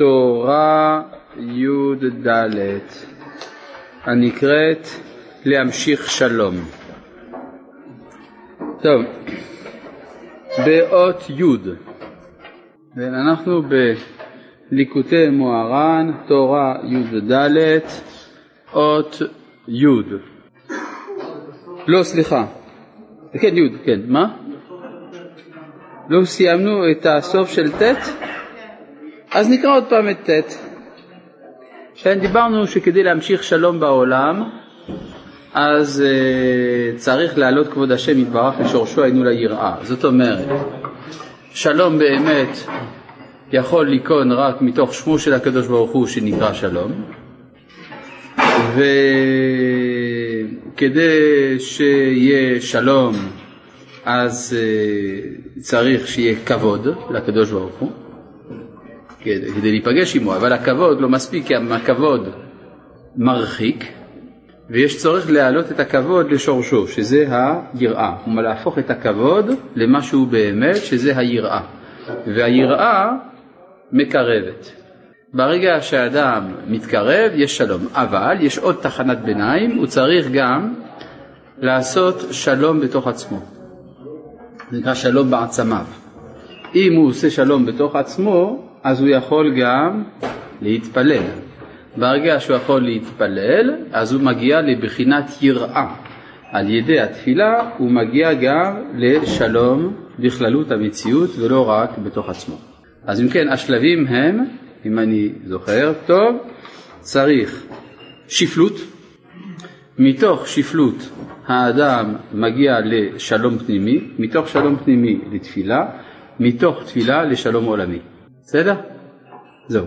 תורה י"ד הנקראת להמשיך שלום. טוב, באות י' אנחנו בליקוטי מוהר"ן, תורה י"ד, אות י'. לא, סליחה. כן, י', כן. מה? לא סיימנו את הסוף של ט'? אז נקרא עוד פעם את ט'. כן, דיברנו שכדי להמשיך שלום בעולם, אז uh, צריך להעלות כבוד השם יתברך לשורשו היינו ליראה. זאת אומרת, שלום באמת יכול ליכון רק מתוך שמו של הקדוש ברוך הוא שנקרא שלום, וכדי שיהיה שלום אז uh, צריך שיהיה כבוד לקדוש ברוך הוא. כדי להיפגש עמו, אבל הכבוד לא מספיק כי הכבוד מרחיק ויש צורך להעלות את הכבוד לשורשו, שזה היראה. כלומר להפוך את הכבוד למשהו באמת, שזה היראה. והיראה מקרבת. ברגע שאדם מתקרב יש שלום, אבל יש עוד תחנת ביניים, הוא צריך גם לעשות שלום בתוך עצמו. זה נקרא שלום בעצמיו. אם הוא עושה שלום בתוך עצמו, אז הוא יכול גם להתפלל. ברגע שהוא יכול להתפלל, אז הוא מגיע לבחינת יראה. על ידי התפילה הוא מגיע גם לשלום בכללות המציאות ולא רק בתוך עצמו. אז אם כן, השלבים הם, אם אני זוכר טוב, צריך שפלות, מתוך שפלות האדם מגיע לשלום פנימי, מתוך שלום פנימי לתפילה, מתוך תפילה לשלום עולמי. בסדר? זהו.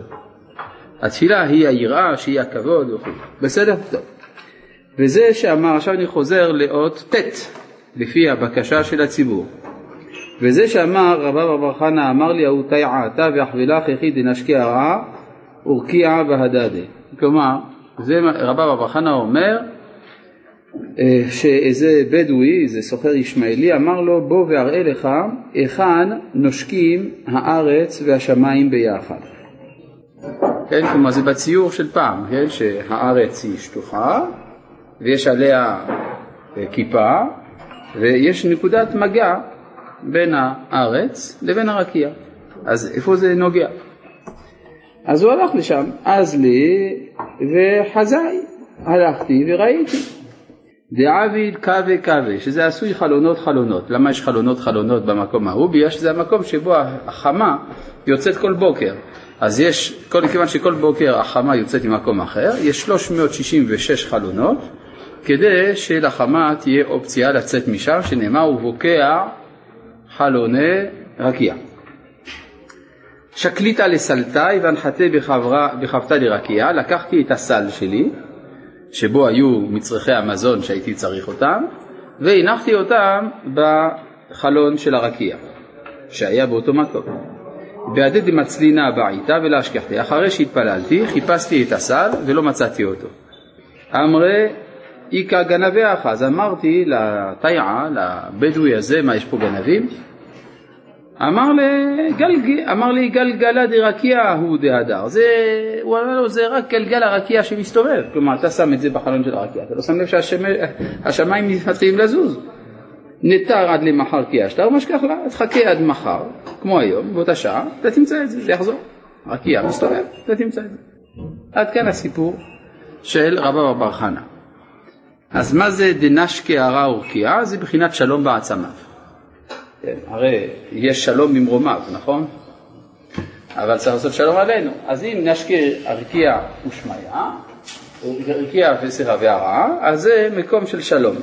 התפילה היא היראה, שהיא הכבוד וכו'. בסדר? טוב. וזה שאמר, עכשיו אני חוזר לאות ט', לפי הבקשה של הציבור. וזה שאמר רבב אבר חנא אמר לי ההוא תיעה אתה ואחבילך יחיד דנשקי הרעה ורקיעה בהדדה. כלומר, זה רבב אבר חנא אומר שאיזה בדואי, איזה סוחר ישמעאלי, אמר לו בוא ואראה לך היכן נושקים הארץ והשמיים ביחד. כן, כלומר זה בציור של פעם, כן, שהארץ היא שטוחה ויש עליה אה, כיפה ויש נקודת מגע בין הארץ לבין הרקיע. אז איפה זה נוגע? אז הוא הלך לשם, אז לי וחזאי, הלכתי וראיתי. דעביד קווה קווה, שזה עשוי חלונות חלונות. למה יש חלונות חלונות במקום ההוא? בגלל שזה המקום שבו החמה יוצאת כל בוקר. אז יש, כל, כיוון שכל בוקר החמה יוצאת ממקום אחר, יש 366 חלונות, כדי שלחמה תהיה אופציה לצאת משם, שנאמר ובוקע חלוני רקיע. שקליטה לסלתאי והנחתה בחבתא דרקיע, לקחתי את הסל שלי, שבו היו מצרכי המזון שהייתי צריך אותם, והנחתי אותם בחלון של הרקיע, שהיה באותו מקום. ועדד מצלינה בעיתה ולהשכחתי. אחרי שהתפללתי, חיפשתי את הסל ולא מצאתי אותו. אמרי איכא גנבי אז אמרתי לתיעה, לבדואי הזה, מה יש פה גנבים? אמר לי, גלג, אמר לי גלגלה דרקיע הוא דהדר, זה, הוא אמר לו זה רק גלגל הרקיע שמסתובב, כלומר אתה שם את זה בחלון של הרקיע, אתה לא שם לב שהשמיים מתחילים לזוז, נתר עד למחר כי אשתר ומשכח לה, תחכה עד מחר, כמו היום, באותה שעה, אתה תמצא את זה, זה יחזור, רקיע מסתובב, אתה תמצא את זה. עד כאן הסיפור של רבא בר חנה. אז מה זה דנשקי הרע ורקיעה? זה בחינת שלום בעצמיו. כן, הרי יש שלום ממרומיו, נכון? אבל צריך לעשות שלום עלינו. אז אם נשקי הרקיע ושמיה, רקיע וסליחה והרעה, אז זה מקום של שלום.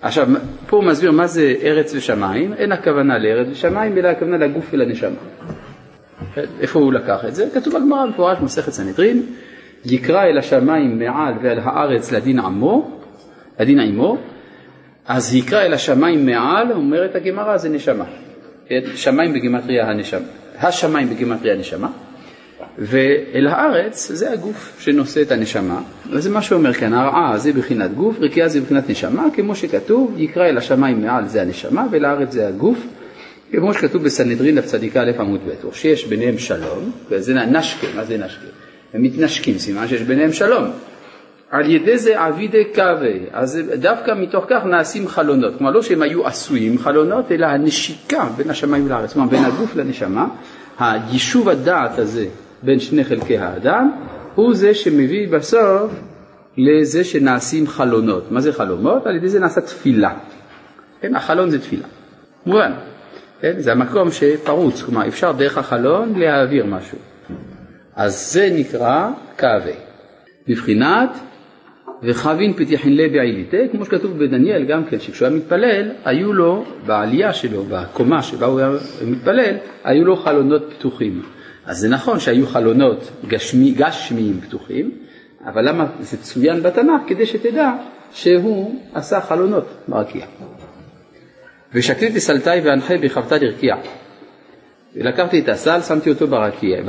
עכשיו, פה הוא מסביר מה זה ארץ ושמיים, אין הכוונה לארץ ושמיים, אלא הכוונה לגוף ולנשמה. איפה הוא לקח את זה? כתוב בגמרא מפורש במסכת סנהדרין, יקרא אל השמיים מעל ועל הארץ לדין עמו, לדין עמו, אז יקרא אל השמיים מעל, אומרת הגמרא, זה נשמה. שמיים בגימטריה הנשמה. השמיים בגימטריה הנשמה, ואל הארץ זה הגוף שנושא את הנשמה, וזה מה שאומר כאן, הרעה זה בחינת גוף, רקיעה זה בחינת נשמה, כמו שכתוב, יקרא אל השמיים מעל זה הנשמה, ואל הארץ זה הגוף, כמו שכתוב בסנהדרין דף צדיק א' עמוד ב', או שיש ביניהם שלום, וזה נשקה, מה זה נשקה? הם מתנשקים, סימן שיש ביניהם שלום. על ידי זה אבידי קווי, אז דווקא מתוך כך נעשים חלונות, כלומר לא שהם היו עשויים חלונות, אלא הנשיקה בין השמיים לארץ, כלומר בין הגוף לנשמה, היישוב הדעת הזה בין שני חלקי האדם, הוא זה שמביא בסוף לזה שנעשים חלונות. מה זה חלומות? על ידי זה נעשה תפילה. כן, החלון זה תפילה. מובן. כן, זה המקום שפרוץ, כלומר אפשר דרך החלון להעביר משהו. אז זה נקרא קאווה. בבחינת וחבין פתיחין ליה בעיליתה, כמו שכתוב בדניאל גם כן, שכשהוא היה מתפלל, היו לו, בעלייה שלו, בקומה שבה הוא היה מתפלל, היו לו חלונות פתוחים. אז זה נכון שהיו חלונות גשמי, גשמיים פתוחים, אבל למה זה צוין בתנ"ך? כדי שתדע שהוא עשה חלונות ברקיע. ושקליט לסלטאי ואנחה בחבטה דרקיע. לקחתי את הסל, שמתי אותו ברקיע,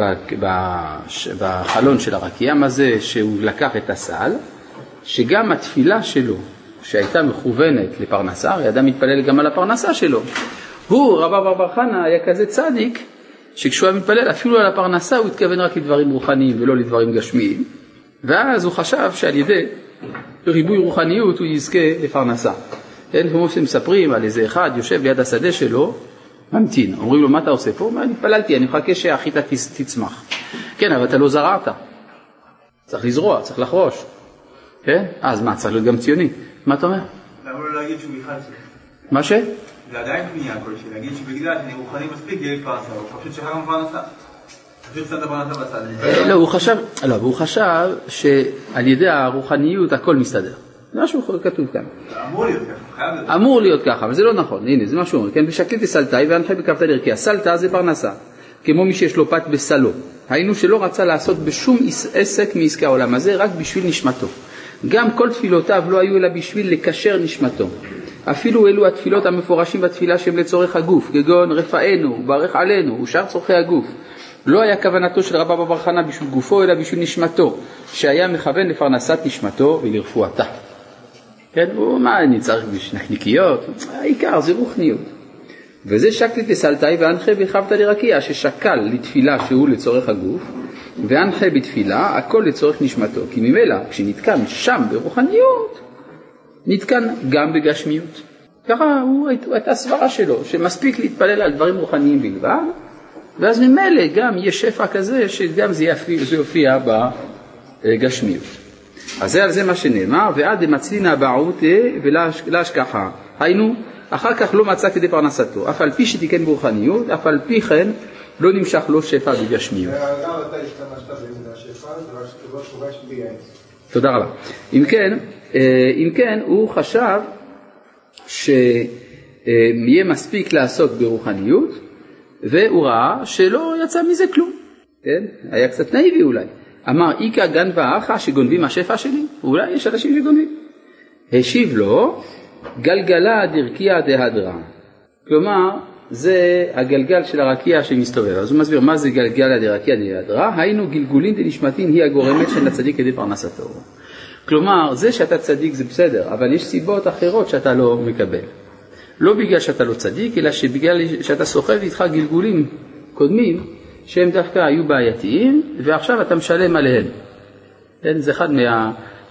בחלון של הרקיע, מה זה שהוא לקח את הסל, שגם התפילה שלו, שהייתה מכוונת לפרנסה, הרי אדם מתפלל גם על הפרנסה שלו. הוא, רבא בר בר חנא, היה כזה צדיק, שכשהוא היה מתפלל אפילו על הפרנסה הוא התכוון רק לדברים רוחניים ולא לדברים גשמיים, ואז הוא חשב שעל ידי ריבוי רוחניות הוא יזכה לפרנסה. כן, כמו שמספרים על איזה אחד יושב ליד השדה שלו, ממתין, אומרים לו מה אתה עושה פה? הוא אומר התפללתי, אני מחכה שהחיטה תצמח. כן, אבל אתה לא זרעת, צריך לזרוע, צריך לחרוש. כן? אז מה, צריך להיות גם ציוני. מה אתה אומר? למה לא להגיד שהוא בכלל מה ש? זה עדיין פנייה כלשהי, להגיד שבגלל שאני רוחני מספיק יהיה לי פרנסה, הוא פשוט שכח גם פרנסה. לא, הוא חשב, לא, הוא חשב שעל ידי הרוחניות הכל מסתדר. זה משהו כתוב כאן. אמור להיות ככה. אמור להיות ככה, אבל זה לא נכון, הנה, זה מה שהוא אומר, כן, ושקליתי סלטאי ואנחה בקרתא דרכיה. סלטה זה פרנסה, כמו מי שיש לו פת בסלו. היינו שלא רצה לעשות בשום עסק מעסקי העולם הזה, רק בשביל נשמתו. גם כל תפילותיו לא היו אלא בשביל לקשר נשמתו. אפילו אלו התפילות המפורשים בתפילה שהם לצורך הגוף, כגון רפאנו, ברך עלינו, ושאר צורכי הגוף. לא היה כוונתו של רבא בר חנא בשביל גופו, אלא בשביל נשמתו, שהיה מכוון לפרנסת נשמתו ולרפואתה. כן, הוא, מה אני צריך בשביל נקניקיות? העיקר זה רוחניות. וזה שקלי דסלתאי ואנחה בחבתא דרקיע, ששקל לתפילה שהוא לצורך הגוף, ואנחה בתפילה, הכל לצורך נשמתו. כי ממילא, כשנתקן שם ברוחניות, נתקן גם בגשמיות. ככה הוא, הייתה סברה שלו, שמספיק להתפלל על דברים רוחניים בלבד, ואז ממילא גם יש שפע כזה שגם זה יופיע, זה יופיע בגשמיות. אז זה על זה מה שנאמר, ועד דמצלינא בעותה ולהשכחה. היינו, אחר כך לא מצא כדי פרנסתו, אף על פי שתיקן ברוחניות, אף על פי כן לא נמשך לו שפע בגשמיות. תודה רבה. אם כן, אה, אם כן, הוא חשב שיהיה מספיק לעסוק ברוחניות, והוא ראה שלא יצא מזה כלום, כן? היה קצת נאיבי אולי. אמר איכא גנבה אחא שגונבים השפע שלי? אולי יש אנשים שגונבים. השיב לו גלגלה דרכיה דהדרא. כלומר, זה הגלגל של הרקיע שמסתובב. אז הוא מסביר מה זה גלגלה דרקיע דהדרא, היינו גלגולין דנשמתין היא הגורמת של הצדיק כדי פרנסתו. כלומר, זה שאתה צדיק זה בסדר, אבל יש סיבות אחרות שאתה לא מקבל. לא בגלל שאתה לא צדיק, אלא שבגלל שאתה סוחב איתך גלגולים קודמים שהם דווקא היו בעייתיים, ועכשיו אתה משלם עליהם. כן, זה אחד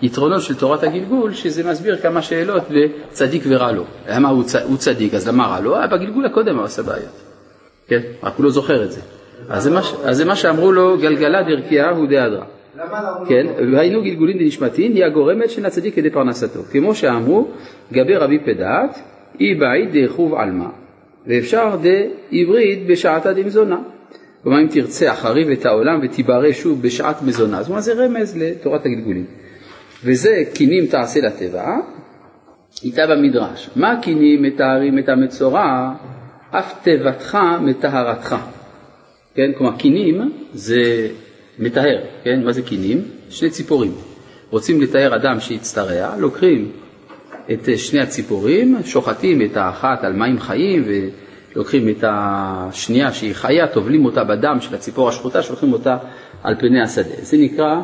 מהיתרונות של תורת הגלגול, שזה מסביר כמה שאלות וצדיק ורע לו. למה הוא, צ... הוא צדיק, אז למה רע לו? אה, בגלגול הקודם הוא עשה בעיות. כן, רק הוא לא זוכר את זה. אז זה מה, אז זה מה שאמרו לו, גלגלה דרכיה הוא דהדרא. כן, והיינו גלגולין דנשמתין, היא הגורמת של הצדיק כדי פרנסתו. כמו שאמרו, גבי רבי פדעת, אי בעיד דחוב עלמא, ואפשר דעברית בשעתה דמזונה. כלומר אם תרצה אחריב את העולם ותיברא שוב בשעת מזונה, זאת אומרת זה רמז לתורת הגלגולים. וזה קינים תעשה לטבע, איתה במדרש. מה קינים מתארים את המצורע? אף תיבתך מטהרתך. כן, כלומר קינים זה מטהר, כן, מה זה קינים? שני ציפורים. רוצים לתאר אדם שהצטרע, לוקחים את שני הציפורים, שוחטים את האחת על מים חיים ולוקחים את השנייה שהיא חיה, טובלים אותה בדם של הציפור השחוטה, שולחים אותה על פני השדה. זה נקרא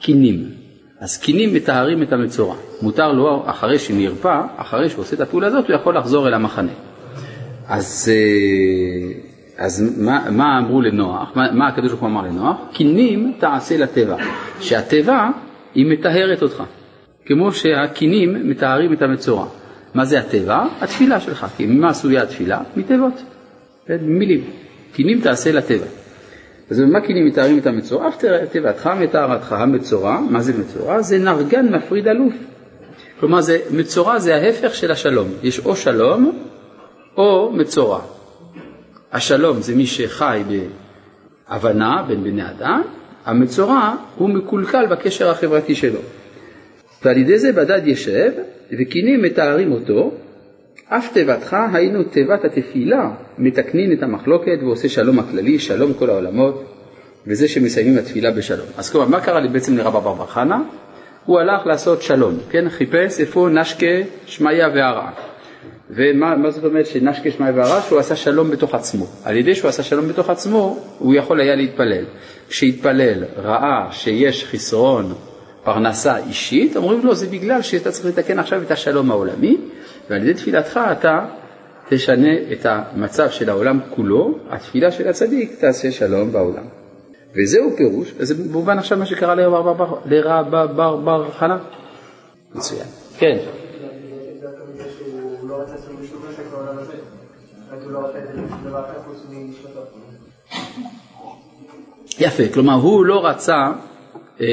קינים. אז קינים מטהרים את המצורע. מותר לו, אחרי שנרפא, אחרי שהוא עושה את הפעולה הזאת, הוא יכול לחזור אל המחנה. אז, אה, אז מה, מה אמרו לנוח, מה, מה הקדוש ברוך הוא אמר לנוח? קינים תעשה לטבע, שהטבע היא מטהרת אותך, כמו שהקינים מטהרים את המצורע. מה זה הטבע? התפילה שלך, כי ממה עשויה התפילה? כן? מילים. קינים תעשה לטבע. אז במה קינים מתארים את המצורע? תיבתך מטהרתך המצורע, מה זה מצורע? זה נרגן מפריד אלוף. כלומר זה, מצורע זה ההפך של השלום, יש או שלום או מצורע. השלום זה מי שחי בהבנה בין בני אדם, המצורע הוא מקולקל בקשר החברתי שלו. ועל ידי זה בדד ישב, וקינים מתארים אותו, אף תיבתך היינו תיבת התפילה, מתקנין את המחלוקת ועושה שלום הכללי, שלום כל העולמות, וזה שמסיימים התפילה בשלום. אז כלומר, מה קרה לי בעצם לרבא בר חנה? הוא הלך לעשות שלום, כן? חיפש איפה נשקה, שמעיה והרע. ומה זאת אומרת שנשקה, שמעיה והרע? שהוא עשה שלום בתוך עצמו. על ידי שהוא עשה שלום בתוך עצמו, הוא יכול היה להתפלל. כשהתפלל, ראה שיש חסרון פרנסה אישית, אומרים לו זה בגלל שאתה צריך לתקן עכשיו את השלום העולמי, ועל ידי תפילתך אתה תשנה את המצב של העולם כולו, התפילה של הצדיק תעשה שלום בעולם. וזהו פירוש, וזה במובן עכשיו מה שקרה לרבא בר בר חנה. מצוין. כן. יפה, כלומר הוא לא רצה אה,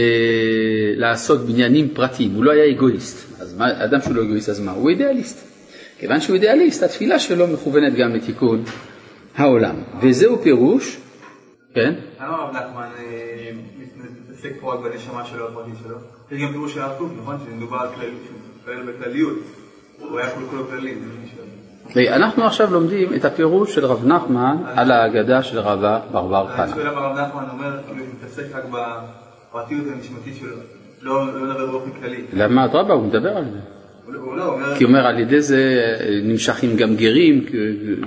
לעשות בניינים פרטיים, הוא לא היה אגואיסט. אז מה, אדם שהוא לא אגואיסט, אז מה? הוא אידיאליסט. כיוון שהוא אידיאליסט, התפילה שלו מכוונת גם לתיקון העולם. וזהו פירוש, כן? למה הרב נחמן אה, מתעסק פה רק בנשמה שלו, הפרטי שלו? יש גם פירוש של הרב קוק, נכון? שמדובר על בכלליות. הוא היה כולו כללי, אנחנו עכשיו לומדים את הפירוש של רב נחמן על ההגדה של רבה ברבר חנה. אני שואל למה רב נחמן אומר, הוא מתעסק רק בפרטיות הנשמתית שלו, לא, לא מדבר באופן כללי. למה אדרבה, הוא מדבר על זה. לא, אומר... כי הוא אומר על ידי זה נמשכים גם גרים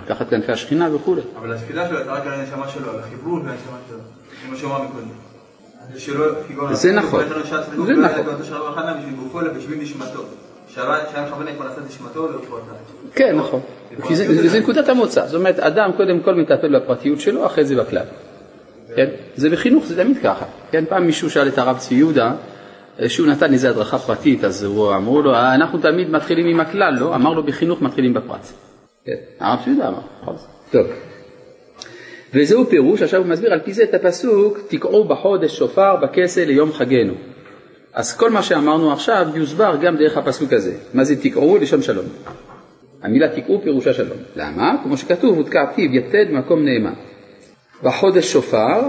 תחת כנפי השכינה וכולי. אבל התפילה שלו הייתה רק על הנשמה שלו, על החיבור והנשמה שלו, כמו שהוא אמר מקודם. זה נכון, זה נכון. נשמתו. כן, נכון. זה נקודת המוצא. זאת אומרת, אדם קודם כל מטפל בפרטיות שלו, אחרי זה בכלל. כן? זה בחינוך, זה תמיד ככה. כן, פעם מישהו שאל את הרב צבי יהודה, שהוא נתן איזו הדרכה פרטית, אז הוא אמרו לו, אנחנו תמיד מתחילים עם הכלל, לא? אמר לו, בחינוך מתחילים בפרט. כן, הרב צבי יהודה אמר, נכון. טוב. וזהו פירוש, עכשיו הוא מסביר על פי זה את הפסוק, תקעו בחודש שופר בכסה ליום חגנו. אז כל מה שאמרנו עכשיו יוסבר גם דרך הפסוק הזה. מה זה תקעו? לשון שלום. המילה תקעו פירושה שלום. למה? כמו שכתוב, ותקעתיו יתד מקום נאמן. בחודש שופר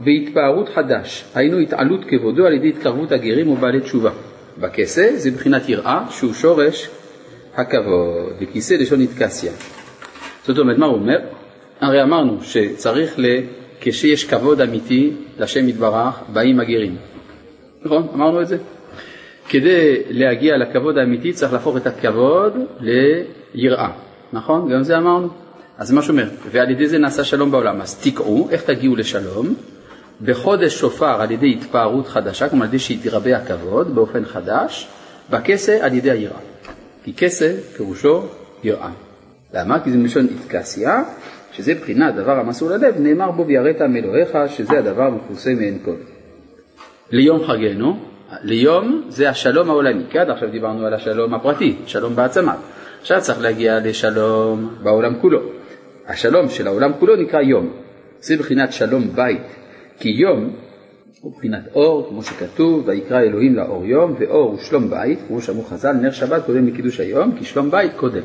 בהתפארות חדש, היינו התעלות כבודו על ידי התקרבות הגרים ובעלי תשובה. בכסה זה מבחינת יראה שהוא שורש הכבוד, וכיסא לשון התקסיה. זאת אומרת, מה הוא אומר? הרי אמרנו שצריך, ל... כשיש כבוד אמיתי לשם יתברך, באים הגרים. נכון? אמרנו את זה. כדי להגיע לכבוד האמיתי צריך להפוך את הכבוד ליראה, נכון? גם זה אמרנו. אז מה שאומר, ועל ידי זה נעשה שלום בעולם. אז תקעו, איך תגיעו לשלום? בחודש שופר על ידי התפארות חדשה, כלומר על ידי שיתרבה הכבוד באופן חדש, בכסה על ידי היראה. כי כסה פירושו יראה. למה? כי זה מלשון איתקסיה, שזה בחינת דבר המסור ללב, נאמר בו ויראת מאלוהיך, שזה הדבר המפורסם מעין כל. ליום חגנו, ליום זה השלום העולמי, כי עד עכשיו דיברנו על השלום הפרטי, שלום בעצמה. עכשיו צריך להגיע לשלום בעולם כולו. השלום של העולם כולו נקרא יום. זה בחינת שלום בית, כי יום הוא בחינת אור, כמו שכתוב, ויקרא אלוהים לאור יום, ואור הוא שלום בית, כמו שאמרו חז"ל, נר שבת קודם לקידוש היום, כי שלום בית קודם.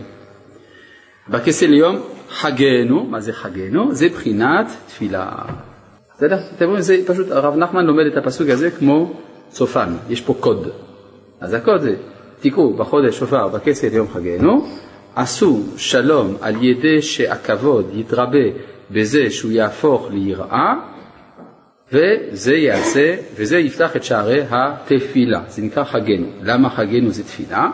בכסל יום חגנו, מה זה חגנו? זה בחינת תפילה. בסדר? אתם רואים, זה פשוט, הרב נחמן לומד את הפסוק הזה כמו צופן, יש פה קוד. אז הקוד זה, תקראו בחודש שופר בכסף יום חגנו, עשו שלום על ידי שהכבוד יתרבה בזה שהוא יהפוך ליראה, וזה יעשה, וזה יפתח את שערי התפילה, זה נקרא חגנו. למה חגנו זה תפילה?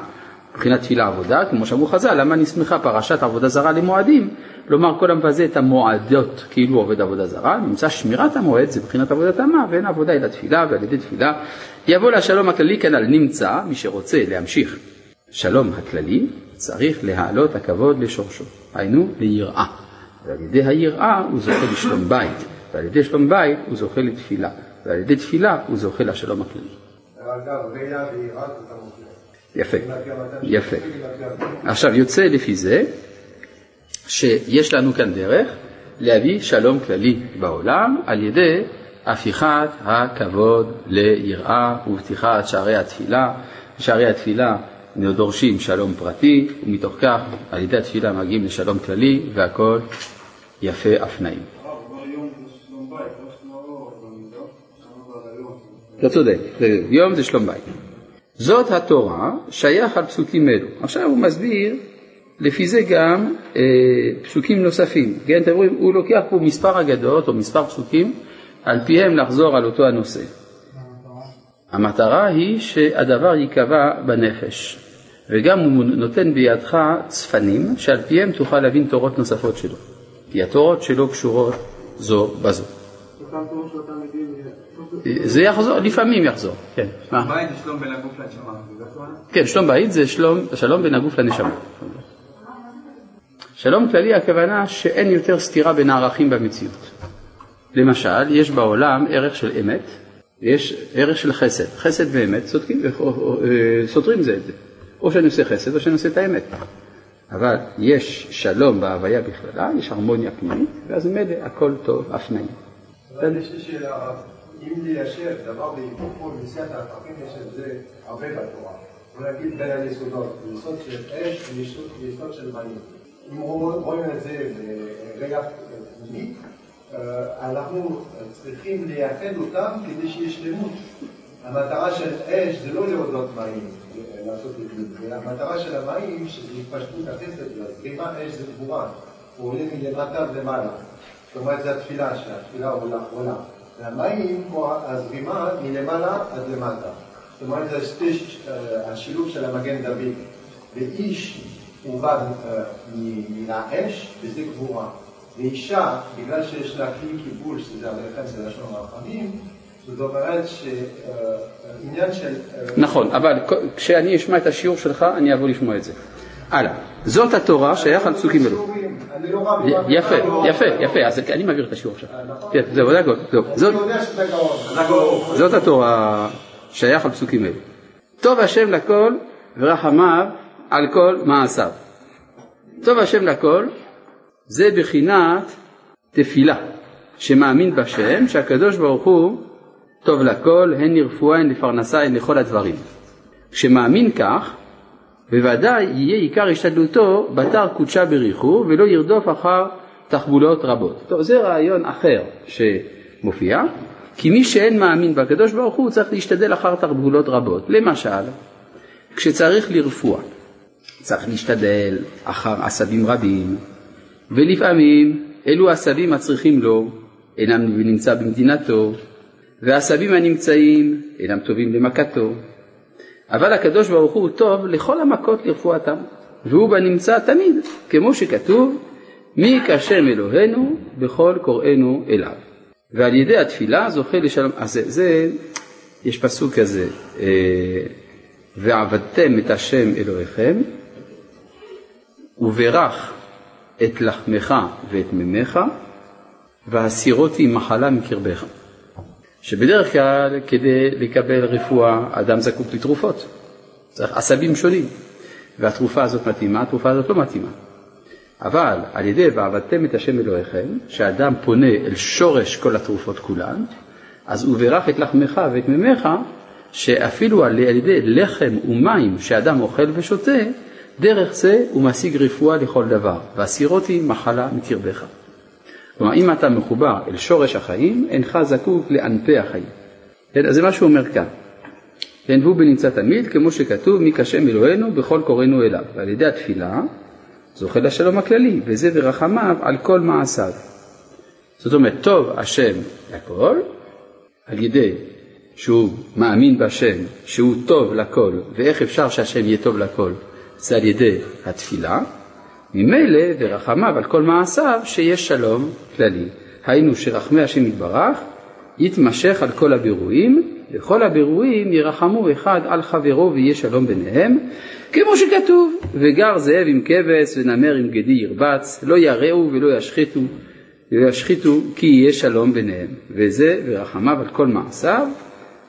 מבחינת תפילה עבודה, כמו שאמרו חז"ל, למה נסמכה פרשת עבודה זרה למועדים? כלומר, כל המבזה את המועדות כאילו עובד עבודה זרה, נמצא שמירת המועד, זה מבחינת עבודת המה, ואין עבודה אלא תפילה, ועל ידי תפילה יבוא לשלום הכללי כנ"ל. נמצא, מי שרוצה להמשיך שלום הכללי, צריך להעלות הכבוד לשורשו, היינו ליראה. ועל ידי היראה הוא זוכה לשלום בית, ועל ידי שלום בית הוא זוכה לתפילה, ועל ידי תפילה הוא זוכה לשלום הכללי. יפה, יפה. עכשיו יוצא לפי זה שיש לנו כאן דרך להביא שלום כללי בעולם על ידי הפיכת הכבוד ליראה ופתיחת שערי התפילה. שערי התפילה דורשים שלום פרטי, ומתוך כך על ידי התפילה מגיעים לשלום כללי והכל יפה אף נעים. אתה צודק, יום זה שלום בית. זאת התורה, שייך על פסוקים אלו. עכשיו הוא מסביר לפי זה גם אה, פסוקים נוספים. כן, אתם רואים, הוא לוקח פה מספר אגדות או מספר פסוקים, על פיהם לחזור על אותו הנושא. המטרה היא שהדבר ייקבע בנפש, וגם הוא נותן בידך צפנים שעל פיהם תוכל להבין תורות נוספות שלו, כי התורות שלו קשורות זו בזו. זה יחזור, לפעמים יחזור, כן. בית זה שלום בין הגוף לנשמה, כן, שלום בית זה שלום, שלום בין הגוף לנשמה. שלום כללי הכוונה שאין יותר סתירה בין הערכים במציאות. למשל, יש בעולם ערך של אמת, יש ערך של חסד. חסד ואמת סותרים, אה, סותרים זה את זה. או שאני עושה חסד או שאני עושה את האמת. אבל יש שלום בהוויה בכללה, יש הרמוניה פנימית, ואז ממילא הכל טוב, אף נעים. אבל יש לי שאלה, אם ליישר דבר בהיפוכו ומסיעת הערכים יש את זה הרבה בתורה. בוא נגיד בין היסודות, יסוד של אש ויסוד של מים. אם רואים את זה בראייה פנימית, אה, אנחנו צריכים לייחד אותם כדי שיהיה שלמות. המטרה של אש זה לא להודות מים, לעשות את זה, המטרה של המים שזה התפשטות החסד, זרימה אש זה גבורה, הוא עולה מלמטה למעלה. זאת אומרת זה התפילה, שהתפילה עולה. והמים, כמו הזרימה, מלמעלה עד למטה. זאת אומרת זה אה, השילוב של המגן דוד. ואיש בא אה, מן האש, וזה גבורה. ואישה, בגלל שיש לה כלי קיבול, שזה עליכם, זה לשון רחמים, זאת אומרת שעניין של... אה, נכון, אבל כשאני אשמע את השיעור שלך, אני אבוא לשמוע את זה. הלאה. זאת התורה שייך על פסוקים אלו. לא יפה, יפה, יפה, אז אני מעביר את השיעור עכשיו. אה, נכון. כן, זהו, זה הכל. גאון. זאת התורה שייך על פסוקים אלו. טוב השם לכל ורחמיו על כל מעשיו. טוב השם לכל זה בחינת תפילה, שמאמין בשם, שהקדוש ברוך הוא טוב לכל, הן לרפואה, הן לפרנסה, הן לכל הדברים. כשמאמין כך, בוודאי יהיה עיקר השתדלותו בתר קודשה בריחו, ולא ירדוף אחר תחבולות רבות. טוב, זה רעיון אחר שמופיע, כי מי שאין מאמין בקדוש ברוך הוא צריך להשתדל אחר תחבולות רבות. למשל, כשצריך לרפואה, צריך להשתדל אחר עשבים רבים, ולפעמים אלו עשבים הצריכים לו אינם נמצא במדינתו, והעשבים הנמצאים אינם טובים למכתו. אבל הקדוש ברוך הוא טוב לכל המכות לרפואתם, והוא בנמצא תמיד, כמו שכתוב, מי כשם אלוהינו בכל קוראינו אליו. ועל ידי התפילה זוכה לשלום, אז זה, זה יש פסוק כזה, אה, ועבדתם את השם אלוהיכם, וברך את לחמך ואת מימיך, והסירותי מחלה מקרבך. שבדרך כלל כדי לקבל רפואה אדם זקוק לתרופות, צריך עשבים שונים, והתרופה הזאת מתאימה, התרופה הזאת לא מתאימה. אבל על ידי ועבדתם את השם אלוהיכם, שאדם פונה אל שורש כל התרופות כולן, אז הוא בירך את לחמך ואת מימיך, שאפילו על ידי לחם ומים שאדם אוכל ושותה, דרך זה הוא משיג רפואה לכל דבר, והסירותי מחלה מקרבך. כלומר, אם אתה מחובר אל שורש החיים, אינך זקוק לענפי החיים. כן, אז זה מה שהוא אומר כאן. כן, והוא בנמצא תמיד, כמו שכתוב, מי כשם אלוהינו בכל קוראינו אליו. ועל ידי התפילה זוכה לשלום הכללי, וזה ורחמיו על כל מעשיו. זאת אומרת, טוב השם לכל, על ידי שהוא מאמין בשם, שהוא טוב לכל, ואיך אפשר שהשם יהיה טוב לכל? זה על ידי התפילה, ממילא ורחמיו על כל מעשיו שיש שלום כללי. היינו שרחמי השם יתברך יתמשך על כל הבירואים וכל הבירורים ירחמו אחד על חברו ויהיה שלום ביניהם, כמו שכתוב, וגר זאב עם כבש ונמר עם גדי ירבץ, לא יראו ולא ישחיתו, ולא ישחיתו כי יהיה שלום ביניהם, וזה ורחמיו על כל מעשיו,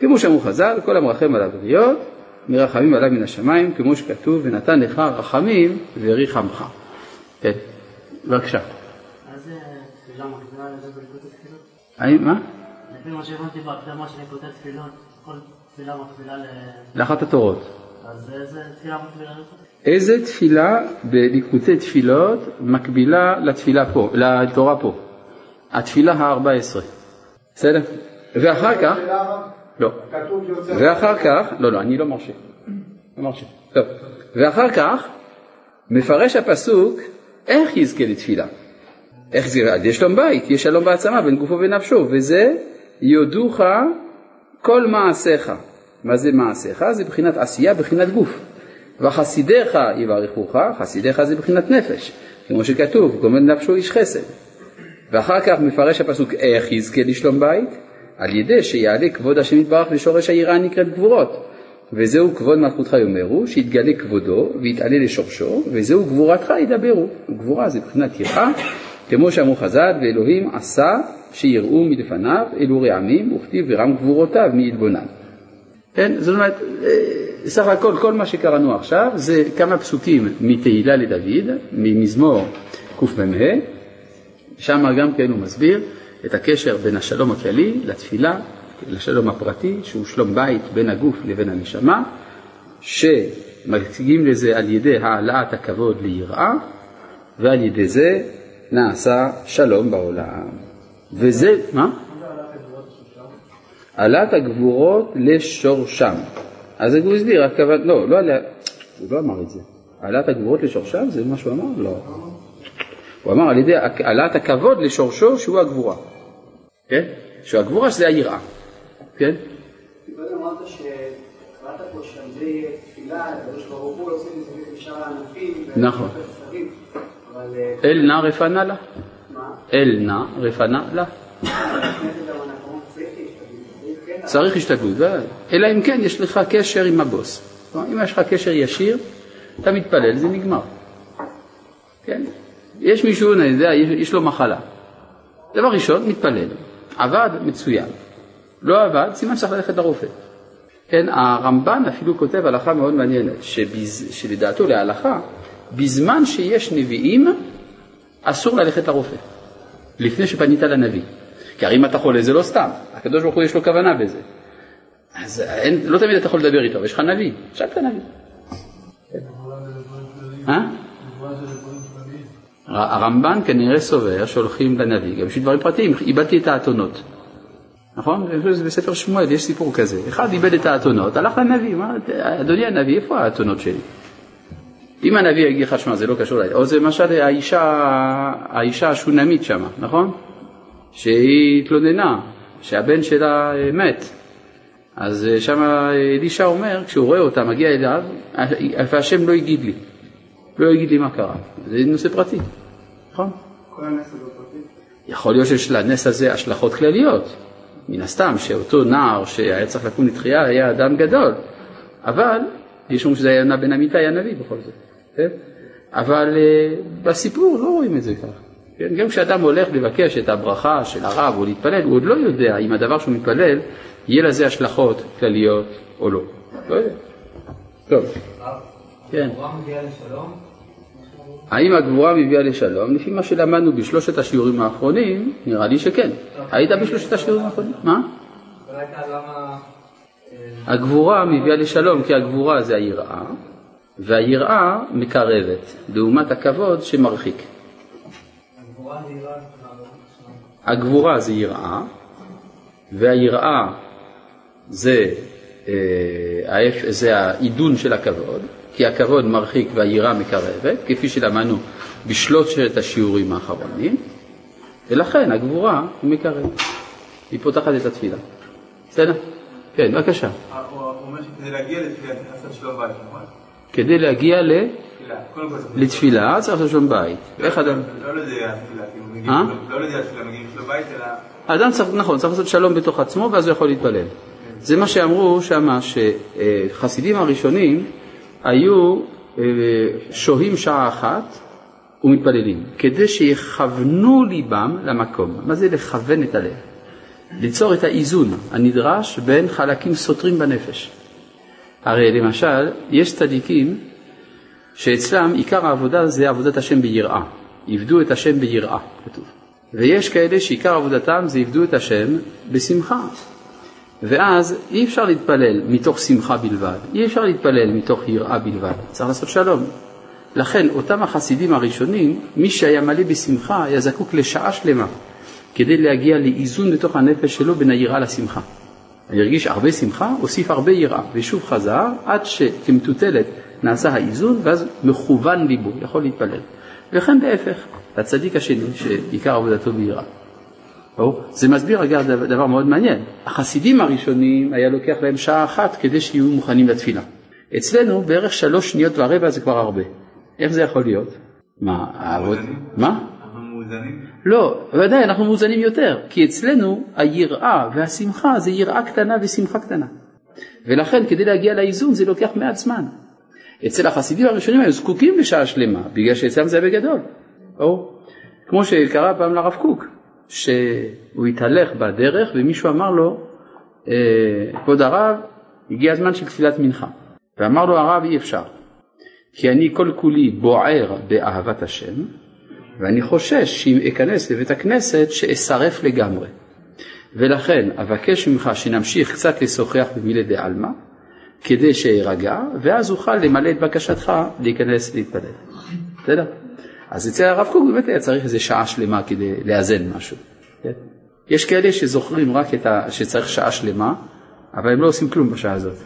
כמו שאמרו חז"ל, כל המרחם עליו בריות, מרחמים עליו מן השמיים, כמו שכתוב, ונתן לך רחמים וריחמך. כן, בבקשה. אז תפילה מקבילה לזה בליקוט התפילות? האם, מה? לפי מה שהבנתי בהקדמה של ליקוטי תפילות, כל תפילה מקבילה ל... לאחת התורות. אז איזה תפילה מקבילה לזה? איזה תפילה בליקוטי תפילות מקבילה לתפילה פה, לתורה פה? התפילה ה-14. בסדר? ואחר כך, לא. ואחר כך, לא, לא, אני לא מרשה. לא מרשה. טוב. ואחר כך, מפרש הפסוק, איך יזכה לתפילה? איך זה, על ידי שלום בית, יש שלום בעצמה בין גופו ונפשו, וזה יודוך כל מעשיך. מה זה מעשיך? זה בחינת עשייה, בחינת גוף. וחסידיך יברכוך, חסידיך זה בחינת נפש, כמו שכתוב, גומד נפשו איש חסד. ואחר כך מפרש הפסוק איך יזכה לשלום בית? על ידי שיעלה כבוד השם יתברך לשורש היראה הנקראת גבורות. וזהו כבוד מלכותך יאמרו, שיתגלה כבודו ויתעלה לשורשו, וזהו גבורתך ידברו. גבורה זה מבחינת יראה, כמו שאמרו חז"ל, ואלוהים עשה שיראו מלפניו, אלו רעמים, וכתיב ורם גבורותיו מי יתבונן. כן, זאת אומרת, אה, סך הכל כל מה שקראנו עכשיו זה כמה פסוקים מתהילה לדוד, ממזמור קמ"ה, שם גם כן הוא מסביר את הקשר בין השלום הכללי לתפילה, לשלום הפרטי, שהוא שלום בית בין הגוף לבין הנשמה, שמציגים לזה על ידי העלאת הכבוד ליראה, ועל ידי זה נעשה שלום בעולם. וזה, מה? העלאת הגבורות לשורשם. אז הוא הסביר, הכוונה, לא, לא עליה, הוא לא אמר את זה. העלאת הגבורות לשורשם זה מה שהוא אמר? לא. הוא אמר על ידי העלאת הכבוד לשורשו שהוא הגבורה. כן? שהגבורה זה היראה. כן? קודם אמרת שקראת פה שבלי תפילה, הקדוש ברוך הוא לא עושה מסביב לשאר הענפים. נכון. אה, אל נא רפנה לה. אל נא רפנה לה. צריך השתדלות. אלא אם כן יש לך קשר עם הבוס. אם יש לך קשר ישיר, אתה מתפלל, זה נגמר. כן? יש מישהו, אני יודע, יש, יש לו מחלה. דבר ראשון, מתפלל. עבד, מצוין. לא עבד, סימן שצריך ללכת לרופא. כן, הרמב"ן אפילו כותב הלכה מאוד מעניינת, שביז, שלדעתו להלכה, בזמן שיש נביאים, אסור ללכת לרופא, לפני שפנית לנביא. כי הרי אם אתה חולה זה לא סתם, הקדוש ברוך הוא יש לו כוונה בזה. אז אין, לא תמיד אתה יכול לדבר איתו, אבל יש לך נביא, עכשיו אתה נביא. אה? הרמב"ן כנראה סובר שהולכים לנביא, גם בשביל דברים פרטיים, איבדתי את האתונות. נכון? בספר שמואל, יש סיפור כזה. אחד איבד את האתונות, הלך לנביא, מה, אדוני הנביא, איפה האתונות שלי? אם הנביא יגיד לך, שמע, זה לא קשור אליי, או זה למשל האישה, האישה השונמית שם, נכון? שהיא התלוננה, שהבן שלה אה, מת. אז אה, שם אלישע אומר, כשהוא רואה אותה, מגיע אליו, והשם לא יגיד לי, לא יגיד לי מה קרה. זה נושא פרטי, נכון? כל הנס הזה פרטי. יכול להיות שיש לנס הזה השלכות כלליות. מן הסתם שאותו נער שהיה צריך לקום לתחייה היה אדם גדול, אבל יש אומרים שזה היה בן אמיתי הנביא בכל זאת, כן? אבל uh, בסיפור לא רואים את זה ככה. כן? גם כשאדם הולך לבקש את הברכה של הרב או להתפלל, הוא עוד לא יודע אם הדבר שהוא מתפלל, יהיה לזה השלכות כלליות או לא. לא יודע. טוב. כן. האם הגבורה מביאה לשלום? לפי מה שלמדנו בשלושת השיעורים האחרונים, נראה לי שכן. היית בשלושת השיעורים האחרונים? מה? הגבורה מביאה לשלום, כי הגבורה זה היראה, והיראה מקרבת, לעומת הכבוד שמרחיק. הגבורה זה יראה, והיראה זה, אה, העידון של הכבוד, כי הכבוד מרחיק והיראה מקרבת, כפי שלמדנו בשלושת השיעורים האחרונים, ולכן הגבורה היא מקרבת, היא פותחת את התפילה. בסדר? כן, בבקשה. הוא אומר שכדי להגיע לתפילה צריך לעשות שלום בית, נכון? כדי להגיע ל... תפילה. לתפילה צריך לעשות שלום בית. איך אדם? לא מגיעים- אה? לא לידי התפילה, מגיעים שלום בית, אלא... האדם צריך, נכון, צריך לעשות שלום בתוך עצמו ואז הוא יכול להתפלל. זה מה שאמרו שמה, שחסידים הראשונים היו אה, שוהים שעה אחת ומתפללים, כדי שיכוונו ליבם למקום. מה זה לכוון את הלב? ליצור את האיזון הנדרש בין חלקים סותרים בנפש. הרי למשל, יש צדיקים שאצלם עיקר העבודה זה עבודת השם ביראה. עבדו את השם ביראה, כתוב. ויש כאלה שעיקר עבודתם זה עבדו את השם בשמחה. ואז אי אפשר להתפלל מתוך שמחה בלבד, אי אפשר להתפלל מתוך יראה בלבד, צריך לעשות שלום. לכן אותם החסידים הראשונים, מי שהיה מלא בשמחה היה זקוק לשעה שלמה כדי להגיע לאיזון בתוך הנפש שלו בין היראה לשמחה. אני הרגיש הרבה שמחה, הוסיף הרבה יראה, ושוב חזר עד שכמטוטלת נעשה האיזון ואז מכוון ליבו, יכול להתפלל. וכן להפך, הצדיק השני שעיקר עבודתו ביראה. זה מסביר אגב דבר מאוד מעניין. החסידים הראשונים היה לוקח להם שעה אחת כדי שיהיו מוכנים לתפילה. אצלנו בערך שלוש שניות ורבע זה כבר הרבה. איך זה יכול להיות? מה, העבוד... מה? לא, ודאי, אנחנו מאוזנים יותר, כי אצלנו היראה והשמחה זה יראה קטנה ושמחה קטנה. ולכן כדי להגיע לאיזון זה לוקח מעט זמן. אצל החסידים הראשונים היו זקוקים לשעה שלמה, בגלל שאצלם זה היה בגדול. או, כמו שקרה פעם לרב קוק, שהוא התהלך בדרך ומישהו אמר לו, אה, כבוד הרב, הגיע הזמן של תפילת מנחה. ואמר לו הרב אי אפשר, כי אני כל כולי בוער באהבת השם, ואני חושש שאם אכנס לבית הכנסת שאשרף לגמרי. ולכן אבקש ממך שנמשיך קצת לשוחח במילי דה-עלמא, כדי שארגע, ואז אוכל למלא את בקשתך להיכנס להתפלל. בסדר? אז אצל הרב קוק באמת היה צריך איזה שעה שלמה כדי לאזן משהו. כן? יש כאלה שזוכרים רק את ה... שצריך שעה שלמה, אבל הם לא עושים כלום בשעה הזאת.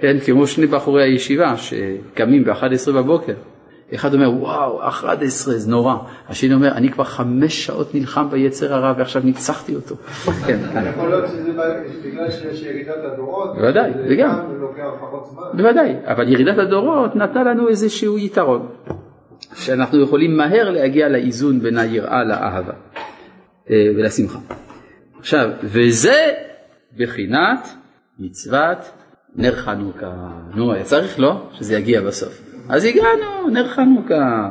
כן, כמו שני בחורי הישיבה שקמים ב-11 בבוקר. אחד אומר, וואו, 11 זה נורא. השני אומר, אני כבר חמש שעות נלחם ביצר הרע ועכשיו ניצחתי אותו. כן. יכול להיות שזה בגלל שיש ירידת הדורות, בוודאי, זה זה לוקח פחות זמן. בוודאי, אבל ירידת הדורות נתנה לנו איזשהו יתרון, שאנחנו יכולים מהר להגיע לאיזון בין היראה לאהבה אה, ולשמחה. עכשיו, וזה בחינת מצוות נר חנוכה. נו, היה צריך לא? שזה יגיע בסוף. אז הגענו, נר חנוכה,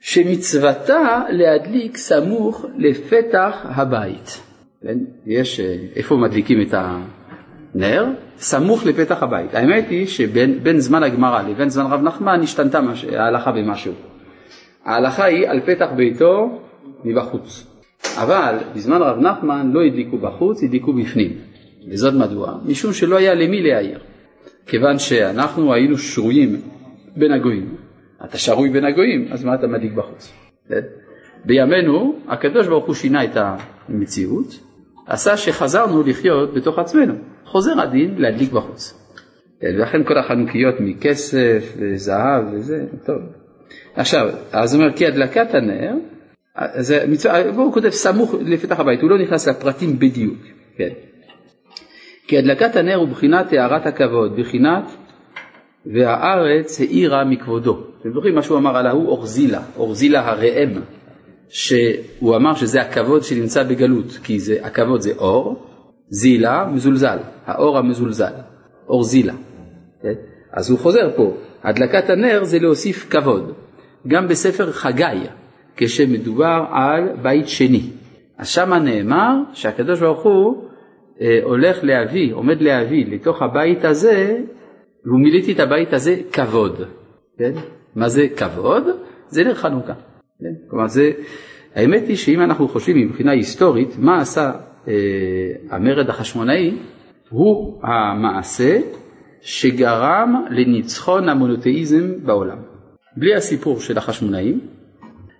שמצוותה להדליק סמוך לפתח הבית. כן? יש, אה, איפה מדליקים את הנר? סמוך לפתח הבית. האמת היא שבין בין זמן הגמרא לבין זמן רב נחמן השתנתה ההלכה במשהו. ההלכה היא על פתח ביתו מבחוץ. אבל בזמן רב נחמן לא הדליקו בחוץ, הדליקו בפנים. וזאת מדוע? משום שלא היה למי להעיר. כיוון שאנחנו היינו שרויים בין הגויים. אתה שרוי בין הגויים, אז מה אתה מדליק בחוץ? כן? בימינו הקדוש ברוך הוא שינה את המציאות, עשה שחזרנו לחיות בתוך עצמנו. חוזר הדין להדליק בחוץ. כן, ולכן כל החנוכיות מכסף וזהב וזה, טוב. עכשיו, אז הוא אומר, כי הדלקת הנר, זה מצווה, הוא כותב סמוך לפתח הבית, הוא לא נכנס לפרטים בדיוק, כן. כי הדלקת הנר הוא בחינת הארת הכבוד, בחינת והארץ האירה מכבודו. אתם זוכרים מה שהוא אמר על ההוא אורזילה, אורזילה הראם, שהוא אמר שזה הכבוד שנמצא בגלות, כי זה, הכבוד זה אור, זילה מזולזל, האור המזולזל, אורזילה. כן? אז הוא חוזר פה, הדלקת הנר זה להוסיף כבוד. גם בספר חגי, כשמדובר על בית שני. אז שמה נאמר שהקדוש ברוך הוא אה, הולך להביא, עומד להביא לתוך הבית הזה והוא מיליתי את הבית הזה כבוד. כן? מה זה כבוד? זה נר חנוכה. כן? כלומר, זה, האמת היא שאם אנחנו חושבים מבחינה היסטורית, מה עשה אה, המרד החשמונאי, הוא המעשה שגרם לניצחון המונותאיזם בעולם. בלי הסיפור של החשמונאים,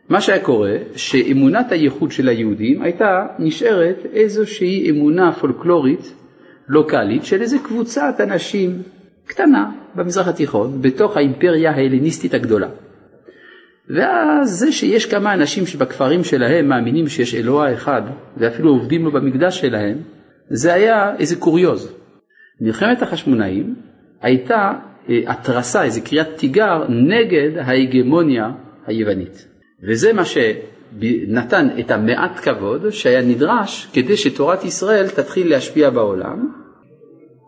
מה שהיה קורה, שאמונת הייחוד של היהודים הייתה נשארת איזושהי אמונה פולקלורית לוקאלית של איזה קבוצת אנשים קטנה במזרח התיכון, בתוך האימפריה ההלניסטית הגדולה. ואז זה שיש כמה אנשים שבכפרים שלהם מאמינים שיש אלוה אחד, ואפילו עובדים לו במקדש שלהם, זה היה איזה קוריוז. מלחמת החשמונאים הייתה אה, התרסה, איזה קריאת תיגר נגד ההגמוניה היוונית. וזה מה שנתן את המעט כבוד שהיה נדרש כדי שתורת ישראל תתחיל להשפיע בעולם,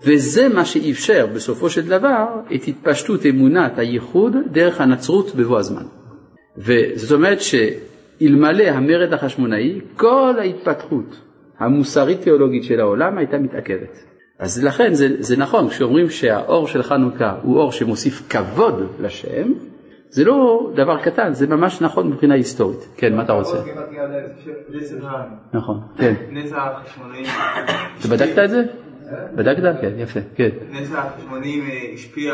וזה מה שאפשר בסופו של דבר את התפשטות אמונת הייחוד דרך הנצרות בבוא הזמן. וזאת אומרת שאלמלא המרד החשמונאי, כל ההתפתחות המוסרית-תיאולוגית של העולם הייתה מתעכבת. אז לכן זה, זה נכון, כשאומרים שהאור של חנוכה הוא אור שמוסיף כבוד לשם, זה לא דבר קטן, זה ממש נכון מבחינה היסטורית. כן, מה אתה רוצה? נכון, כן. אתה בדקת את זה? בדקת? כן, יפה, כן. נס החשמונאים אה, השפיע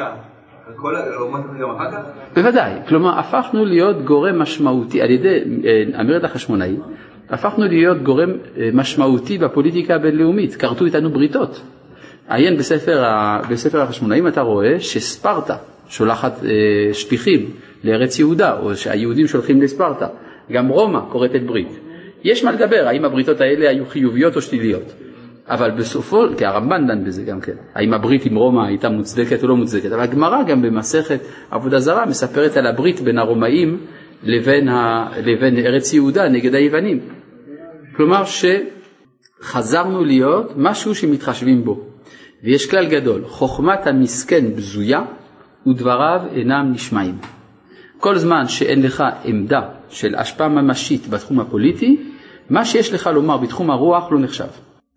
על כל האומות גם אחר כך? בוודאי, כלומר הפכנו להיות גורם משמעותי, על ידי אה, המרד החשמונאי, הפכנו להיות גורם אה, משמעותי בפוליטיקה הבינלאומית, כרתו איתנו בריתות. עיין בספר, בספר החשמונאים אתה רואה שספרטה שולחת אה, שליחים לארץ יהודה, או שהיהודים שולחים לספרטה, גם רומא כורתת ברית. יש מה לדבר, האם הבריתות האלה היו חיוביות או שליליות. אבל בסופו, כי הרמב"ן דן בזה גם כן, האם הברית עם רומא הייתה מוצדקת או לא מוצדקת, אבל הגמרא גם במסכת עבודה זרה מספרת על הברית בין הרומאים לבין, ה, לבין ארץ יהודה נגד היוונים. כלומר שחזרנו להיות משהו שמתחשבים בו. ויש כלל גדול, חוכמת המסכן בזויה ודבריו אינם נשמעים. כל זמן שאין לך עמדה של השפעה ממשית בתחום הפוליטי, מה שיש לך לומר בתחום הרוח לא נחשב.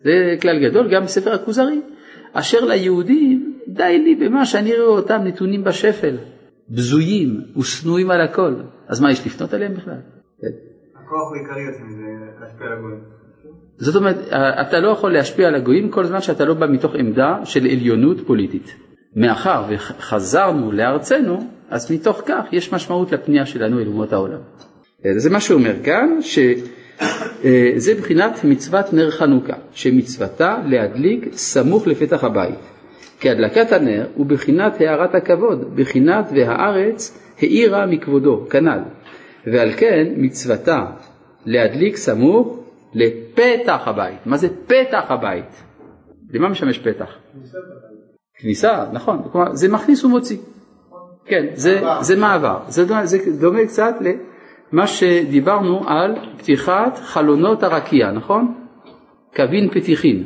זה כלל גדול גם בספר הכוזרי. אשר ליהודים, די לי במה שאני רואה אותם נתונים בשפל, בזויים ושנואים על הכל. אז מה, יש לפנות עליהם בכלל? כן. הכוח העיקרי יוצא מזה להשפיע על הגויים. זאת אומרת, אתה לא יכול להשפיע על הגויים כל זמן שאתה לא בא מתוך עמדה של עליונות פוליטית. מאחר וחזרנו לארצנו, אז מתוך כך יש משמעות לפנייה שלנו אל אומות העולם. זה מה שהוא אומר כאן, שזה מבחינת מצוות נר חנוכה, שמצוותה להדליק סמוך לפתח הבית. כי הדלקת הנר הוא בחינת הארת הכבוד, בחינת והארץ האירה מכבודו, כנ"ל. ועל כן מצוותה להדליק סמוך לפתח הבית. מה זה פתח הבית? למה משמש פתח? כניסה, נכון, כלומר זה מכניס ומוציא. כן, זה, זה מעבר, זה, דומה- זה דומה קצת למה שדיברנו על פתיחת חלונות הרקיע, נכון? קבין פתיחין.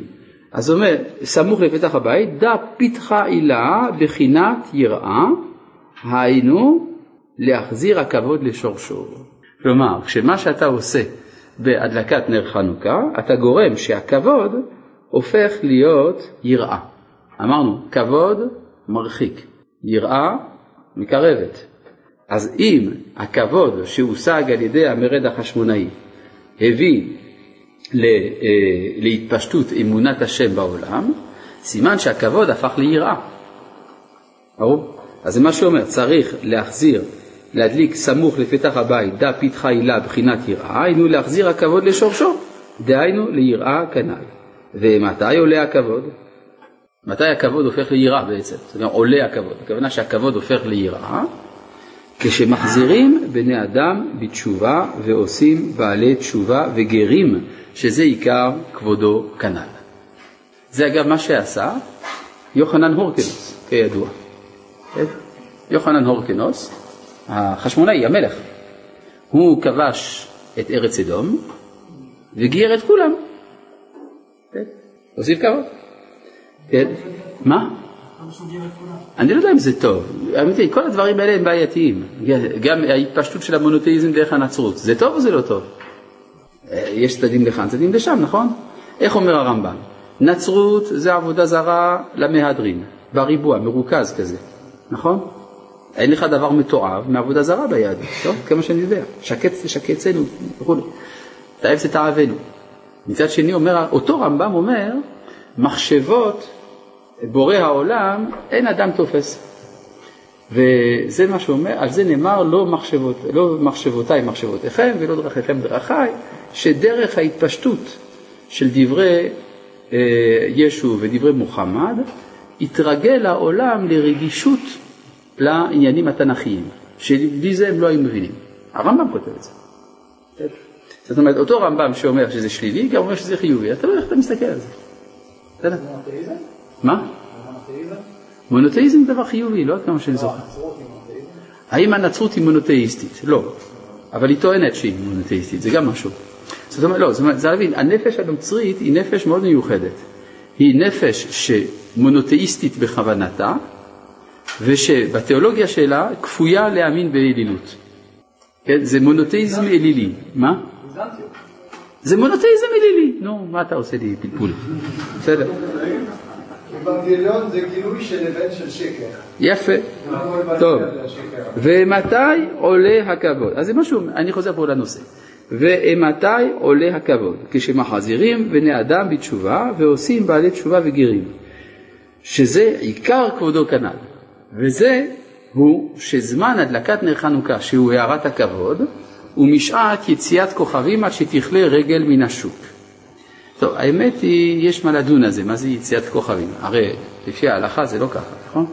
אז הוא אומר, סמוך לפתח הבית, דע פתחה עילה בחינת יראה, היינו להחזיר הכבוד לשורשו. כלומר, כשמה שאתה עושה בהדלקת נר חנוכה, אתה גורם שהכבוד הופך להיות יראה. אמרנו, כבוד מרחיק, יראה מקרבת. אז אם הכבוד שהושג על ידי המרד החשמונאי הביא אה, להתפשטות אמונת השם בעולם, סימן שהכבוד הפך ליראה. ברור? אז זה מה שאומר, צריך להחזיר, להדליק סמוך לפתח הבית, דע פתחה הילה בחינת יראה, היינו להחזיר הכבוד לשורשו, דהיינו ליראה כנ"ל. ומתי עולה הכבוד? מתי הכבוד הופך ליראה בעצם? זאת אומרת, עולה הכבוד. הכוונה שהכבוד הופך ליראה כשמחזירים בני אדם בתשובה ועושים בעלי תשובה וגרים, שזה עיקר כבודו כנ"ל. זה אגב מה שעשה יוחנן הורקנוס, כידוע. כן? יוחנן הורקנוס, החשמונאי, המלך, הוא כבש את ארץ אדום וגייר את כולם. כן? הוסיף כבוד. כן? מה? אני לא יודע אם זה טוב, אמיתי, כל הדברים האלה הם בעייתיים, גם ההתפשטות של המונותאיזם דרך הנצרות, זה טוב או זה לא טוב? אה, יש צדדים לכאן, צדדים לשם, נכון? איך אומר הרמב"ם? נצרות זה עבודה זרה למהדרין, בריבוע, מרוכז כזה, נכון? אין לך דבר מתועב מעבודה זרה ביהדות, טוב? כמה שאני יודע, שקץ תשקצנו וכו', תאב תתאהבנו. מצד שני אומר, אותו רמב"ם אומר, מחשבות בורא העולם, אין אדם תופס. וזה מה שהוא אומר, על זה נאמר לא, מחשבות, לא מחשבותיי מחשבותיכם ולא דרכיכם דרכיי, שדרך ההתפשטות של דברי אה, ישו ודברי מוחמד, התרגל העולם לרגישות לעניינים התנ"כיים, שבלי זה הם לא היו מבינים. הרמב"ם כותב את זה. זאת אומרת, אותו רמב"ם שאומר שזה שלילי, גם אומר שזה חיובי, אתה לא יודע איך אתה מסתכל על זה. בסדר? מה? מונותאיזם זה דבר חיובי, לא עד כמה שאני זוכר. האם הנצרות היא מונותאיסטית? לא. אבל היא טוענת שהיא מונותאיסטית, זה גם משהו. זאת אומרת, לא, זאת אומרת, זה להבין, הנפש הנוצרית היא נפש מאוד מיוחדת. היא נפש שמונותאיסטית בכוונתה, ושבתיאולוגיה שלה כפויה להאמין באלילות. כן, זה מונותאיזם אלילי. מה? זה מונותאיזם אלילי. נו, מה אתה עושה לי פלפול? בסדר. אבנגליון זה גילוי של אבן של שקר. יפה. טוב. ומתי עולה הכבוד? אז זה משהו, אני חוזר פה לנושא. ומתי עולה הכבוד? כשמחזירים בני אדם בתשובה ועושים בעלי תשובה וגרים. שזה עיקר כבודו כנ"ל. וזה הוא שזמן הדלקת נר חנוכה, שהוא הארת הכבוד, ומשעת יציאת כוכבים עד שתכלה רגל מן השוק. טוב, האמת היא, יש מה לדון על זה, מה זה יציאת כוכבים? הרי לפי ההלכה זה לא ככה, נכון?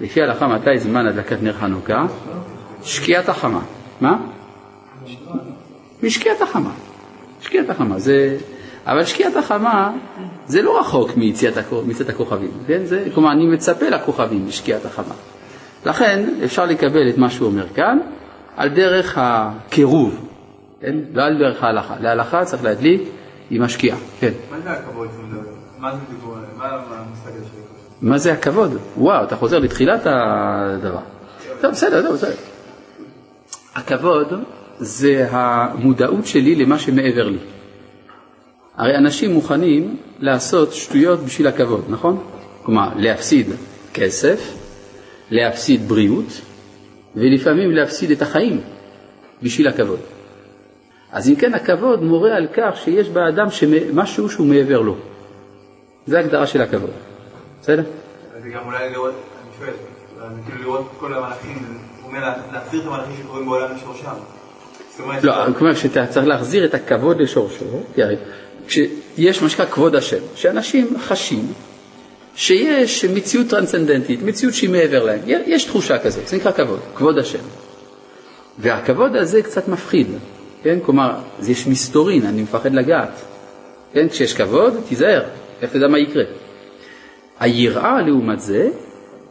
לפי ההלכה מתי זמן הדלקת נר חנוכה? שקיעת החמה. מה? משקיעת החמה. שקיעת החמה, זה... אבל שקיעת החמה זה לא רחוק מיציאת, הכ... מיציאת הכוכבים, כן? זה, כלומר, אני מצפה לכוכבים בשקיעת החמה. לכן אפשר לקבל את מה שהוא אומר כאן על דרך הקירוב, כן? לא על דרך ההלכה. להלכה צריך להדליק עם השקיעה, כן. מה זה הכבוד? מה זה דיבור? מה המושג הזה? מה זה הכבוד? וואו, אתה חוזר לתחילת הדבר. טוב, בסדר, טוב, בסדר. הכבוד זה המודעות שלי למה שמעבר לי. הרי אנשים מוכנים לעשות שטויות בשביל הכבוד, נכון? כלומר, להפסיד כסף, להפסיד בריאות, ולפעמים להפסיד את החיים בשביל הכבוד. אז אם כן, הכבוד מורה על כך שיש באדם משהו שהוא מעבר לו. זו ההגדרה של הכבוד. בסדר? זה גם אולי לראות, אני שואל, זה כאילו לראות כל המלאכים, הוא אומר לה- להחזיר את המלאכים שקורים בעולם לשורשם. לא, כלומר שאתה צריך להחזיר את הכבוד לשורשו, כי כשיש מה שנקרא כבוד השם, שאנשים חשים שיש מציאות טרנסצנדנטית, מציאות שהיא מעבר להם, יש תחושה כזאת, זה נקרא כבוד, כבוד השם. והכבוד הזה קצת מפחיד, כן? כלומר, יש מסתורין, אני מפחד לגעת. כן? כשיש כבוד, תיזהר, איך תדע מה יקרה. היראה לעומת זה,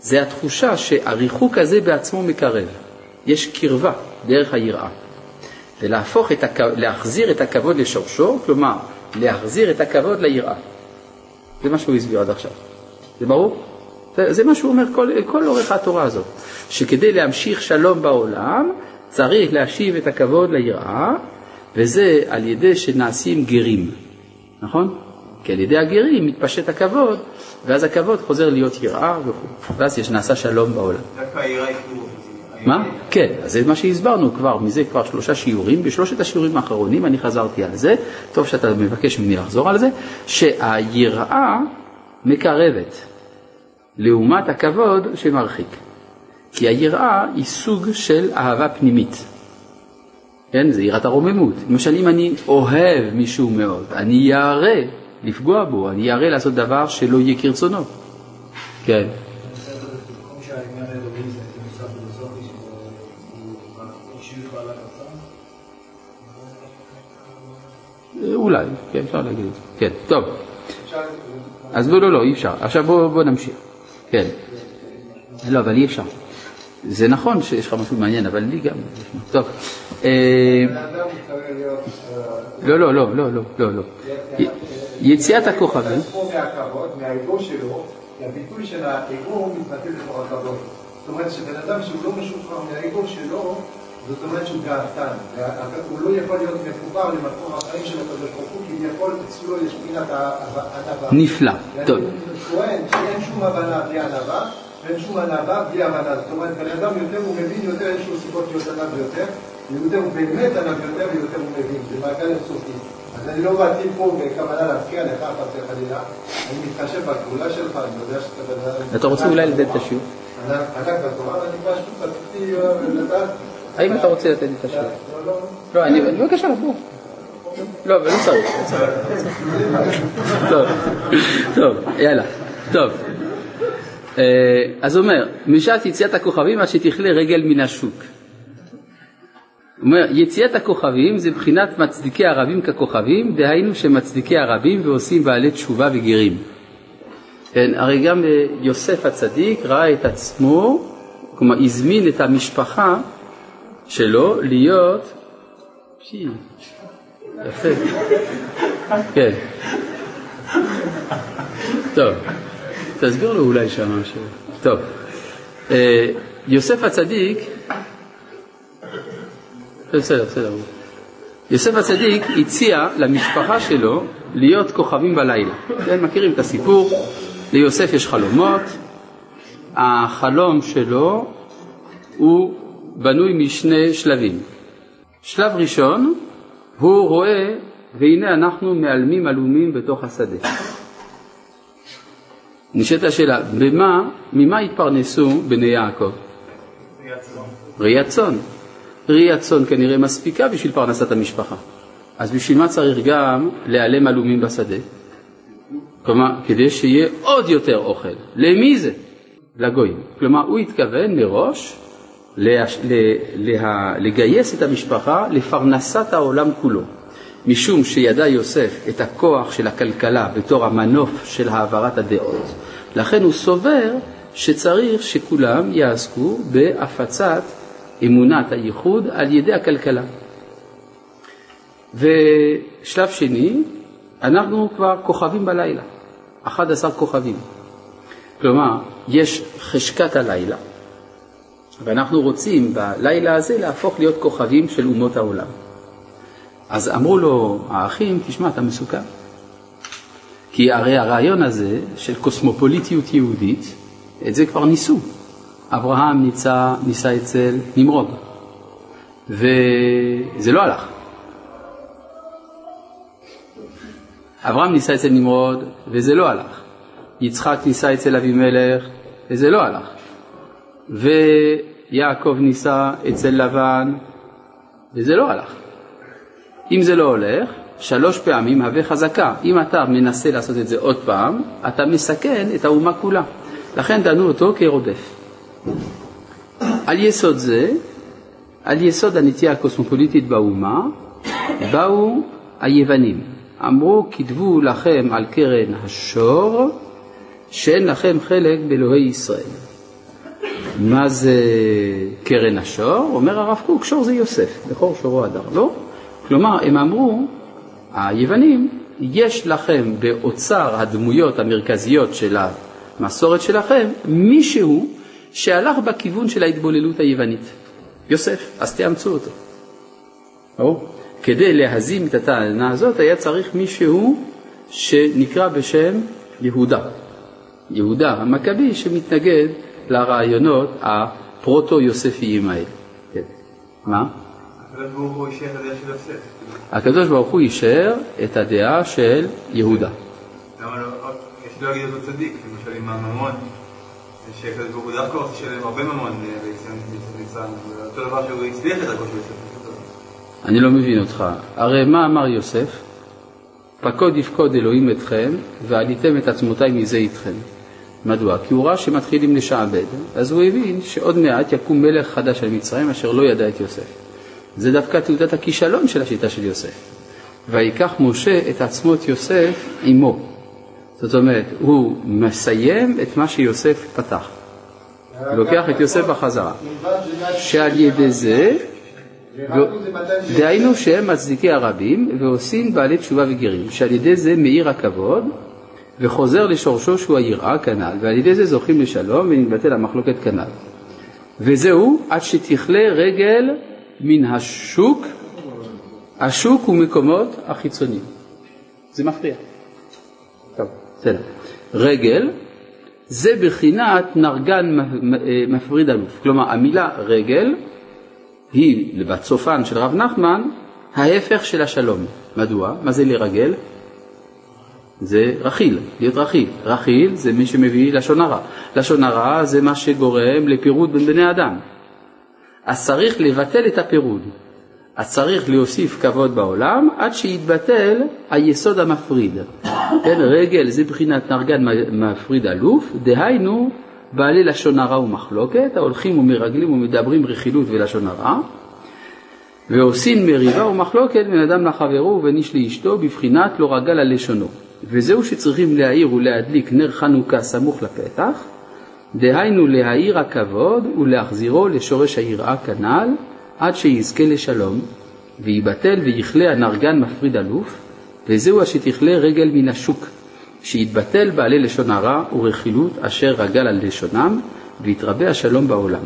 זה התחושה שהריחוק הזה בעצמו מקרב. יש קרבה דרך היראה. ולהפוך את הכ... להחזיר את הכבוד לשורשו, כלומר, להחזיר את הכבוד ליראה. זה מה שהוא הסביר עד עכשיו. זה ברור? זה, מה שהוא אומר כל, כל אורך התורה הזאת, שכדי להמשיך שלום בעולם, צריך להשיב את הכבוד ליראה, וזה על ידי שנעשים גרים, נכון? כי על ידי הגרים מתפשט הכבוד, ואז הכבוד חוזר להיות יראה וכו', ואז יש נעשה שלום בעולם. דווקא העירה היא. מה? כן, אז זה מה שהסברנו כבר, מזה כבר שלושה שיעורים, בשלושת השיעורים האחרונים אני חזרתי על זה, טוב שאתה מבקש ממני לחזור על זה, שהיראה מקרבת, לעומת הכבוד שמרחיק. כי היראה היא סוג של אהבה פנימית. כן, זה יראת הרוממות. למשל, אם אני אוהב מישהו מאוד, אני ירא לפגוע בו, אני ירא לעשות דבר שלא יהיה כרצונו. כן. אולי, כן, אפשר להגיד את זה. כן, טוב. אז לא, לא, לא, אי אפשר. עכשיו בוא, בוא נמשיך. כן. לא, אבל אי אפשר. זה נכון שיש לך משהו מעניין, אבל לי גם. טוב. אה, לא, לא, לא, לא, לא, לא, לא. יציאת הכוכבים, הביטוי של האגו מתבטא בתוך הכבוד. זאת אומרת שבן אדם שהוא לא משוחרר מהאגו שלו, זאת אומרת שהוא גאוותן. הוא לא יכול להיות מחובר למקום החיים של הקדוש ברוך הוא, כביכול אצלו יש פינת הענווה. נפלא. טוב. ואני טוען שאין שום הבנה בלי ענווה, ואין שום ענווה בלי הבנה. זאת אומרת, בן אדם יותר הוא מבין יותר, יש לו סיבות להיות ענב יותר, ויותר הוא באמת ענב יותר ויותר הוא מבין. זה מעגל אינסופי. אז אני לא באתי פה בכוונה להפקיע לך חס וחלילה, אני מתחשב בגבולה שלך, אני יודע שאתה בן אדם... אתה רוצה אולי את השיעור? ענק בתורה, ואני פשוט רציתי אה, לדעת... האם אתה רוצה לתת את השיעור? לא, אני, בבקשה, בוא. לא, אבל לא צריך. טוב, טוב, יאללה, טוב. אה, אז אומר, משעת יציאת הכוכבים עד שתכלה רגל מן השוק. אומר, יציאת הכוכבים זה בחינת מצדיקי הרבים ככוכבים, דהיינו שמצדיקי הרבים ועושים בעלי תשובה וגרים. כן, הרי גם אה, יוסף הצדיק ראה את עצמו, כלומר הזמין את המשפחה שלו להיות, פי, יפה, כן, טוב, תסביר לו אולי שם משהו. טוב, אה, יוסף הצדיק, בסדר, בסדר. יוסף הצדיק הציע למשפחה שלו להיות כוכבים בלילה. אתם מכירים את הסיפור, ליוסף יש חלומות, החלום שלו הוא בנוי משני שלבים. שלב ראשון, הוא רואה, והנה אנחנו מעלמים עלומים בתוך השדה. נשאלת השאלה, במה, ממה התפרנסו בני יעקב? ראיית צאן. ראיית צאן כנראה מספיקה בשביל פרנסת המשפחה. אז בשביל מה צריך גם להיעלם עלומים בשדה? כלומר, כדי שיהיה עוד יותר אוכל. למי זה? לגויים. כלומר, הוא התכוון מראש לגייס את המשפחה לפרנסת העולם כולו. משום שידע יוסף את הכוח של הכלכלה בתור המנוף של העברת הדעות. לכן הוא סובר שצריך שכולם יעסקו בהפצת אמונת הייחוד על ידי הכלכלה. ושלב שני, אנחנו כבר כוכבים בלילה, 11 כוכבים. כלומר, יש חשקת הלילה, ואנחנו רוצים בלילה הזה להפוך להיות כוכבים של אומות העולם. אז אמרו לו האחים, תשמע, אתה מסוכן. כי הרי הרעיון הזה של קוסמופוליטיות יהודית, את זה כבר ניסו. אברהם ניסה, ניסה אצל נמרוד, וזה לא הלך. אברהם ניסה אצל נמרוד, וזה לא הלך. יצחק ניסה אצל אבימלך, וזה לא הלך. ויעקב ניסה אצל לבן, וזה לא הלך. אם זה לא הולך, שלוש פעמים הווה חזקה. אם אתה מנסה לעשות את זה עוד פעם, אתה מסכן את האומה כולה. לכן דנו אותו כרודף. על יסוד זה, על יסוד הנטייה הקוסמופוליטית באומה, באו היוונים. אמרו, כתבו לכם על קרן השור, שאין לכם חלק באלוהי ישראל. מה זה קרן השור? אומר הרב קוק, שור זה יוסף, בכור שורו הדר, לא? כלומר, הם אמרו, היוונים, יש לכם באוצר הדמויות המרכזיות של המסורת שלכם מישהו שהלך בכיוון של ההתבוללות היוונית. יוסף, אז תאמצו אותו. ברור? כדי להזים את הטענה הזאת היה צריך מישהו שנקרא בשם יהודה. יהודה המכבי שמתנגד לרעיונות הפרוטו-יוספיים האלה. כן. מה? הקדוש ברוך הוא אישר את הדעה של יהודה. למה לא, יש לו להגיד אותו צדיק, למשל עם הממון, שהקדוש ברוך הוא דווקא רוצה לשלם הרבה ממון לניסן, אותו דבר שהוא הצליח את דרכו של יוסף. אני לא מבין אותך. הרי מה אמר יוסף? פקוד יפקוד אלוהים אתכם, ועליתם את עצמותיי מזה איתכם. מדוע? כי הוא ראה שמתחילים לשעבד, אז הוא הבין שעוד מעט יקום מלך חדש על מצרים אשר לא ידע את יוסף. זה דווקא תעודת הכישלון של השיטה של יוסף. ויקח משה את עצמות יוסף עמו. זאת אומרת, הוא מסיים את מה שיוסף פתח. לוקח את יוסף בחזרה. שעל ידי זה, דהיינו שהם מצדיקי הרבים ועושים בעלי תשובה וגרים, שעל ידי זה מאיר הכבוד וחוזר לשורשו שהוא היראה כנ"ל, ועל ידי זה זוכים לשלום ונתבטל המחלוקת כנ"ל. וזהו עד שתכלה רגל מן השוק, השוק ומקומות החיצוניים. זה מפריע. טוב, בסדר. רגל זה בחינת נרגן מפריד אלוף. כלומר, המילה רגל היא, בצופן של רב נחמן, ההפך של השלום. מדוע? מה זה לרגל? זה רכיל, להיות רכיל. רכיל זה מי שמביא לשון הרע. לשון הרע זה מה שגורם לפירוד בין בני אדם. אז צריך לבטל את הפירוד. אז צריך להוסיף כבוד בעולם עד שיתבטל היסוד המפריד. כן, רגל זה בחינת נרגן מפריד אלוף, דהיינו בעלי לשון הרע ומחלוקת, ההולכים ומרגלים ומדברים רכילות ולשון הרע, ועושים מריבה ומחלוקת בין אדם לחברו ובין איש לאשתו בבחינת לא רגל על לשונו. וזהו שצריכים להאיר ולהדליק נר חנוכה סמוך לפתח, דהיינו להאיר הכבוד ולהחזירו לשורש היראה כנ"ל, עד שיזכה לשלום, ויבטל ויכלה הנרגן מפריד אלוף, וזהו אשר תכלה רגל מן השוק, שיתבטל בעלי לשון הרע ורכילות אשר רגל על לשונם, ויתרבה השלום בעולם.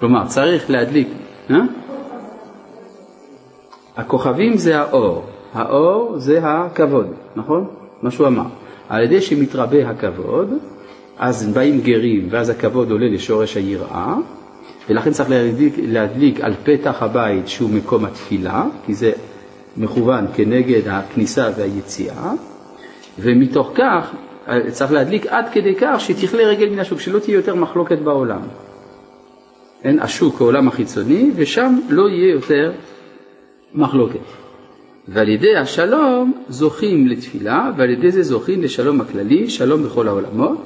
כלומר, צריך להדליק... אה? הכוכבים זה האור, האור זה הכבוד, נכון? מה שהוא אמר. על ידי שמתרבה הכבוד, אז באים גרים, ואז הכבוד עולה לשורש היראה, ולכן צריך להדליק, להדליק על פתח הבית שהוא מקום התפילה, כי זה מכוון כנגד הכניסה והיציאה, ומתוך כך צריך להדליק עד כדי כך שתכלה רגל מן השוק, שלא תהיה יותר מחלוקת בעולם. אין השוק העולם החיצוני, ושם לא יהיה יותר מחלוקת. ועל ידי השלום זוכים לתפילה, ועל ידי זה זוכים לשלום הכללי, שלום בכל העולמות,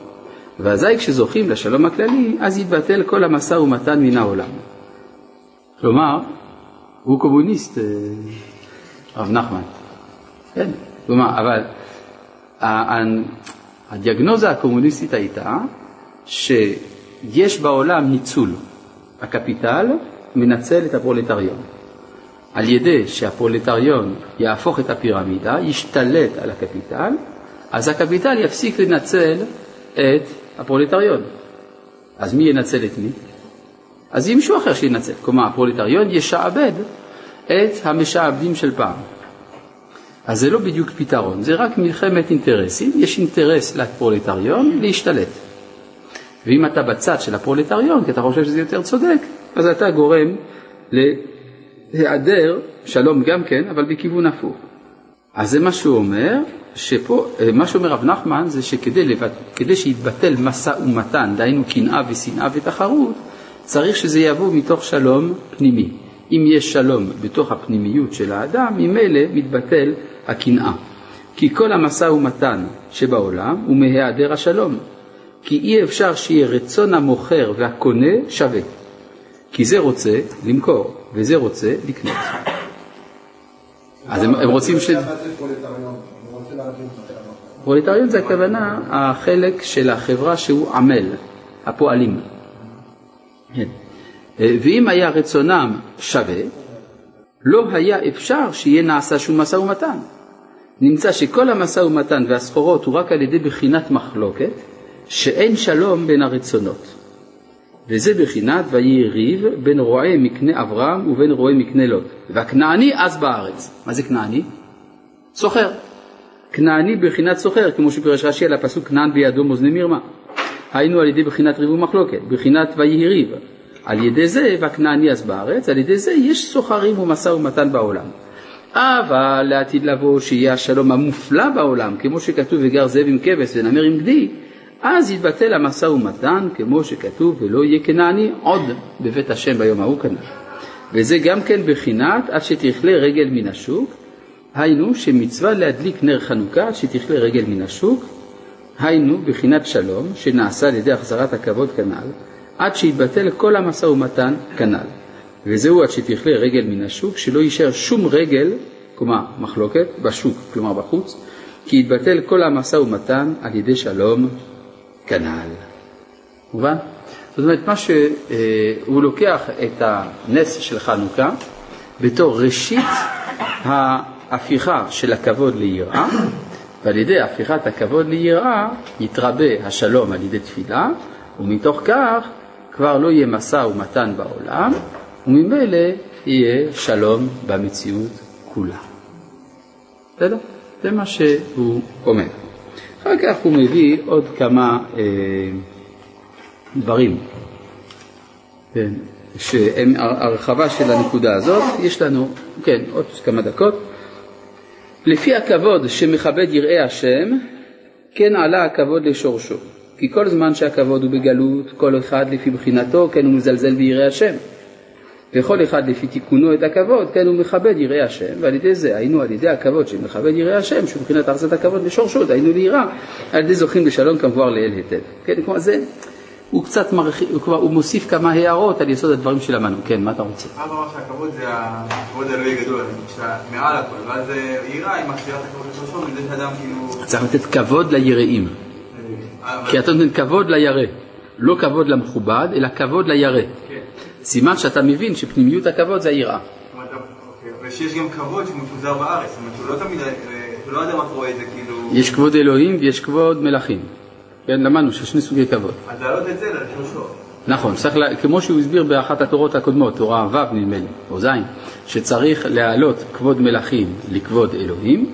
ואזי כשזוכים לשלום הכללי, אז יתבטל כל המשא ומתן מן העולם. כלומר, הוא קומוניסט, אה, הרב נחמן. כן, כלומר, אבל הדיאגנוזה הקומוניסטית הייתה שיש בעולם ניצול. הקפיטל מנצל את הפרולטריון. על ידי שהפרולטריון יהפוך את הפירמידה, ישתלט על הקפיטל, אז הקפיטל יפסיק לנצל את הפרולטריון. אז מי ינצל את מי? אז יהיה מישהו אחר שינצל. כלומר, הפרולטריון ישעבד את המשעבדים של פעם. אז זה לא בדיוק פתרון, זה רק מלחמת אינטרסים. יש אינטרס לפרולטריון להשתלט. ואם אתה בצד של הפרולטריון, כי אתה חושב שזה יותר צודק, אז אתה גורם להיעדר שלום גם כן, אבל בכיוון הפוך. אז זה מה שהוא אומר, שפה, אה, מה שאומר רב נחמן זה שכדי לבט... שיתבטל משא ומתן, דהיינו קנאה ושנאה ותחרות, צריך שזה יבוא מתוך שלום פנימי. אם יש שלום בתוך הפנימיות של האדם, ממילא מתבטל הקנאה. כי כל המשא ומתן שבעולם הוא מהיעדר השלום. כי אי אפשר שיהיה רצון המוכר והקונה שווה. כי זה רוצה למכור, וזה רוצה לקנות. אז הם, הם רוצים ש... פרולטריון זה הכוונה החלק של החברה שהוא עמל, הפועלים. כן. ואם היה רצונם שווה, לא היה אפשר שיהיה נעשה שום משא ומתן. נמצא שכל המשא ומתן והסחורות הוא רק על ידי בחינת מחלוקת, שאין שלום בין הרצונות. וזה בחינת ויהי ריב בין רועה מקנה אברהם ובין רועה מקנה לוט. והכנעני אז בארץ. מה זה כנעני? סוחר. כנעני בחינת סוחר, כמו שפירש רש"י על הפסוק כנען בידו מאזני מרמה. היינו על ידי בחינת ריב ומחלוקת, בחינת ויהי ריב. על ידי זה, והכנעני אז בארץ, על ידי זה יש סוחרים ומשא ומתן בעולם. אבל לעתיד לבוא שיהיה השלום המופלא בעולם, כמו שכתוב וגר זאב עם כבש ונמר עם גדי, אז יתבטל המשא ומתן, כמו שכתוב, ולא יהיה כנעני עוד בבית השם ביום ההוא כנ"ל. וזה גם כן בחינת עד שתכלה רגל מן השוק, היינו שמצווה להדליק נר חנוכה עד שתכלה רגל מן השוק, היינו בחינת שלום שנעשה על ידי החזרת הכבוד כנ"ל, עד שיתבטל כל המשא ומתן כנ"ל. וזהו עד שתכלה רגל מן השוק, שלא יישאר שום רגל, כלומר מחלוקת, בשוק, כלומר בחוץ, כי יתבטל כל המשא ומתן על ידי שלום כנ"ל. מובן? זאת אומרת, מה שהוא לוקח את הנס של חנוכה בתור ראשית ההפיכה של הכבוד ליראה, ועל ידי הפיכת הכבוד ליראה יתרבה השלום על ידי תפילה, ומתוך כך כבר לא יהיה משא ומתן בעולם, וממילא יהיה שלום במציאות כולה. בסדר? זה מה שהוא אומר. אחר כך הוא מביא עוד כמה אה, דברים, כן, שהם הרחבה של הנקודה הזאת. יש לנו, כן, עוד כמה דקות. לפי הכבוד שמכבד יראי השם, כן עלה הכבוד לשורשו. כי כל זמן שהכבוד הוא בגלות, כל אחד לפי בחינתו, כן הוא מזלזל ביראי השם. וכל אחד לפי תיקונו את הכבוד, כן הוא מכבד יראי השם, ועל ידי זה היינו על ידי הכבוד שמכבד יראי השם, שהוא מבחינת ארצת הכבוד לשורשו, היינו ליראה, על ידי זוכים לשלום כמבואר לאל היטב. כן, כלומר זה, הוא קצת מרחיב, הוא, הוא מוסיף כמה הערות על יסוד הדברים שלמדנו. כן, מה אתה רוצה? אבא אמר שהכבוד זה הכבוד האלוהי גדול, שאתה מעל הכל, ואז יראה היא מחזירה את הכבוד לשורשו, מזה שאדם כאילו... צריך לתת כבוד ליראים. כי אתה נותן כבוד לירא, לא כבוד למכובד, אלא כבוד לירא. סימן שאתה מבין שפנימיות הכבוד זה היראה. אוקיי, ושיש גם כבוד שמפוזר בארץ, זאת אומרת, הוא לא תמיד, הוא לא אדם רק רואה את זה כאילו... יש כבוד אלוהים ויש כבוד מלכים. כן, למדנו שיש שני סוגי כבוד. אז להעלות את זה לשלושו. נכון, צריך, לה- כמו שהוא הסביר באחת התורות הקודמות, תורה ו' נדמה לי, או ז', שצריך להעלות כבוד מלכים לכבוד אלוהים,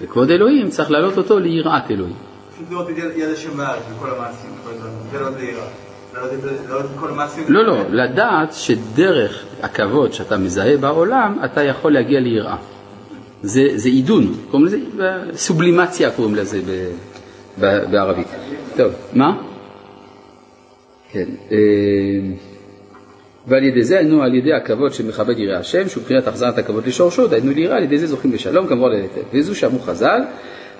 וכבוד אלוהים צריך להעלות אותו ליראת אלוהים. פשוט לראות את יד השם בארץ בכל המעשים. זה לא זה-. לא, לא, לדעת שדרך הכבוד שאתה מזהה בעולם, אתה יכול להגיע ליראה. זה, זה עידון, קוראים לזה, סובלימציה קוראים לזה ב, ב, בערבית. טוב, מה? כן. אה, ועל ידי זה היינו על ידי הכבוד שמכבד יראה השם, שהוא מבחינת החזרת הכבוד לשורשו, דהיינו ליראה, על ידי זה זוכים לשלום, כמובן. וזו שאמרו חז"ל,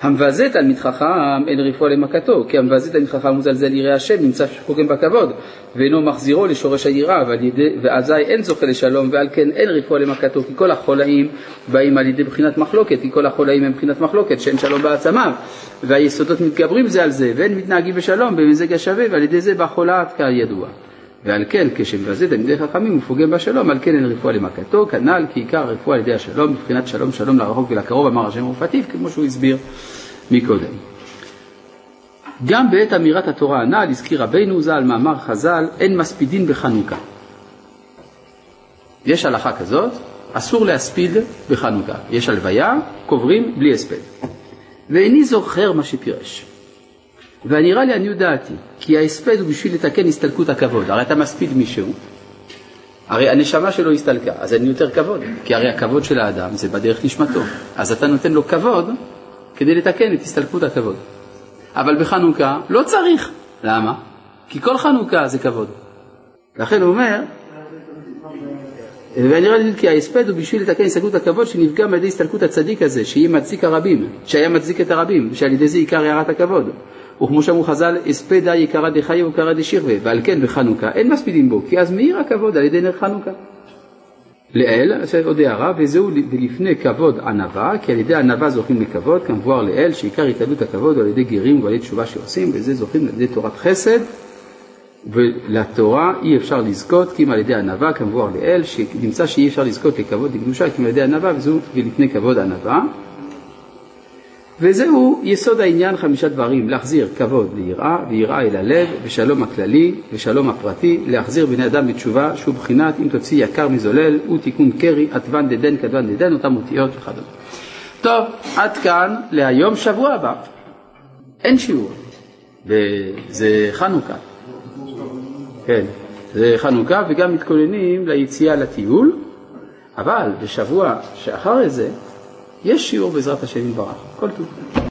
המבזה תלמיד חכם אין רפואה למכתו, כי המבזה תלמיד חכם ומזלזל יראה השם נמצא שפוגם בכבוד, ואינו מחזירו לשורש היראה, ואזי אין זוכה לשלום, ועל כן אין רפואה למכתו, כי כל החולאים באים על ידי בחינת מחלוקת, כי כל החולאים הם בחינת מחלוקת, שאין שלום בעצמיו, והיסודות מתגברים זה על זה, ואין מתנהגים בשלום במזג השווה, ועל ידי זה בא חולת כידוע. ועל כן, כשמבזה תלמידי חכמים הוא פוגם בשלום, על כן אין רפואה למכתו, כנ"ל כי עיקר הרפואה על ידי השלום, מבחינת שלום שלום לרחוק ולקרוב, אמר השם רפאתיו, כמו שהוא הסביר מקודם. גם בעת אמירת התורה הנ"ל הזכיר רבנו ז"ל מאמר חז"ל, אין מספידין בחנוכה. יש הלכה כזאת, אסור להספיד בחנוכה. יש הלוויה, קוברים בלי הספד. ואיני זוכר מה שפירש. והנראה לעניות דעתי, כי ההספד הוא בשביל לתקן הסתלקות הכבוד. הרי אתה מספיד מישהו, הרי הנשמה שלו הסתלקה, אז אין יותר כבוד, כי הרי הכבוד של האדם זה בדרך נשמתו. אז אתה נותן לו כבוד כדי לתקן את הסתלקות הכבוד. אבל בחנוכה לא צריך. למה? כי כל חנוכה זה כבוד. לכן הוא אומר, ונראה לי כי ההספד הוא בשביל לתקן הסתלקות הכבוד שנפגם על ידי הסתלקות הצדיק הזה, שיהיה מצדיק הרבים, שהיה מצדיק את הרבים, שעל ידי זה עיקר הערת הכבוד. וכמו שאמרו חז"ל, הספדה יקרא דחיה וקרא דשירווה, ועל כן בחנוכה אין מספידים בו, כי אז מאיר הכבוד על ידי נר חנוכה. לאל, עוד הערה, וזהו ולפני כבוד ענווה, כי על ידי ענווה זוכים לכבוד, כמבואר לאל, שעיקר התעלות הכבוד הוא על ידי גרים ועל ידי תשובה שעושים, וזה זוכים על ידי תורת חסד, ולתורה אי אפשר לזכות, כי אם על ידי ענווה, כמבואר לאל, שנמצא שאי אפשר לזכות לכבוד לקדושה, כי אם על ידי ענווה, וזהו ולפני כבוד ענווה. וזהו יסוד העניין חמישה דברים, להחזיר כבוד ליראה, ויראה אל הלב, ושלום הכללי, ושלום הפרטי, להחזיר בני אדם בתשובה, שהוא בחינת אם תוציא יקר מזולל, הוא תיקון קרי, עטבן דדן כדבן דדן, אותם אותיות וכדומה. טוב, עד כאן להיום, שבוע הבא. אין שיעור, וזה חנוכה. כן, זה חנוכה וגם מתכוננים ליציאה לטיול, אבל בשבוע שאחרי זה יש שיעור בעזרת השם יתברך. כל טוב.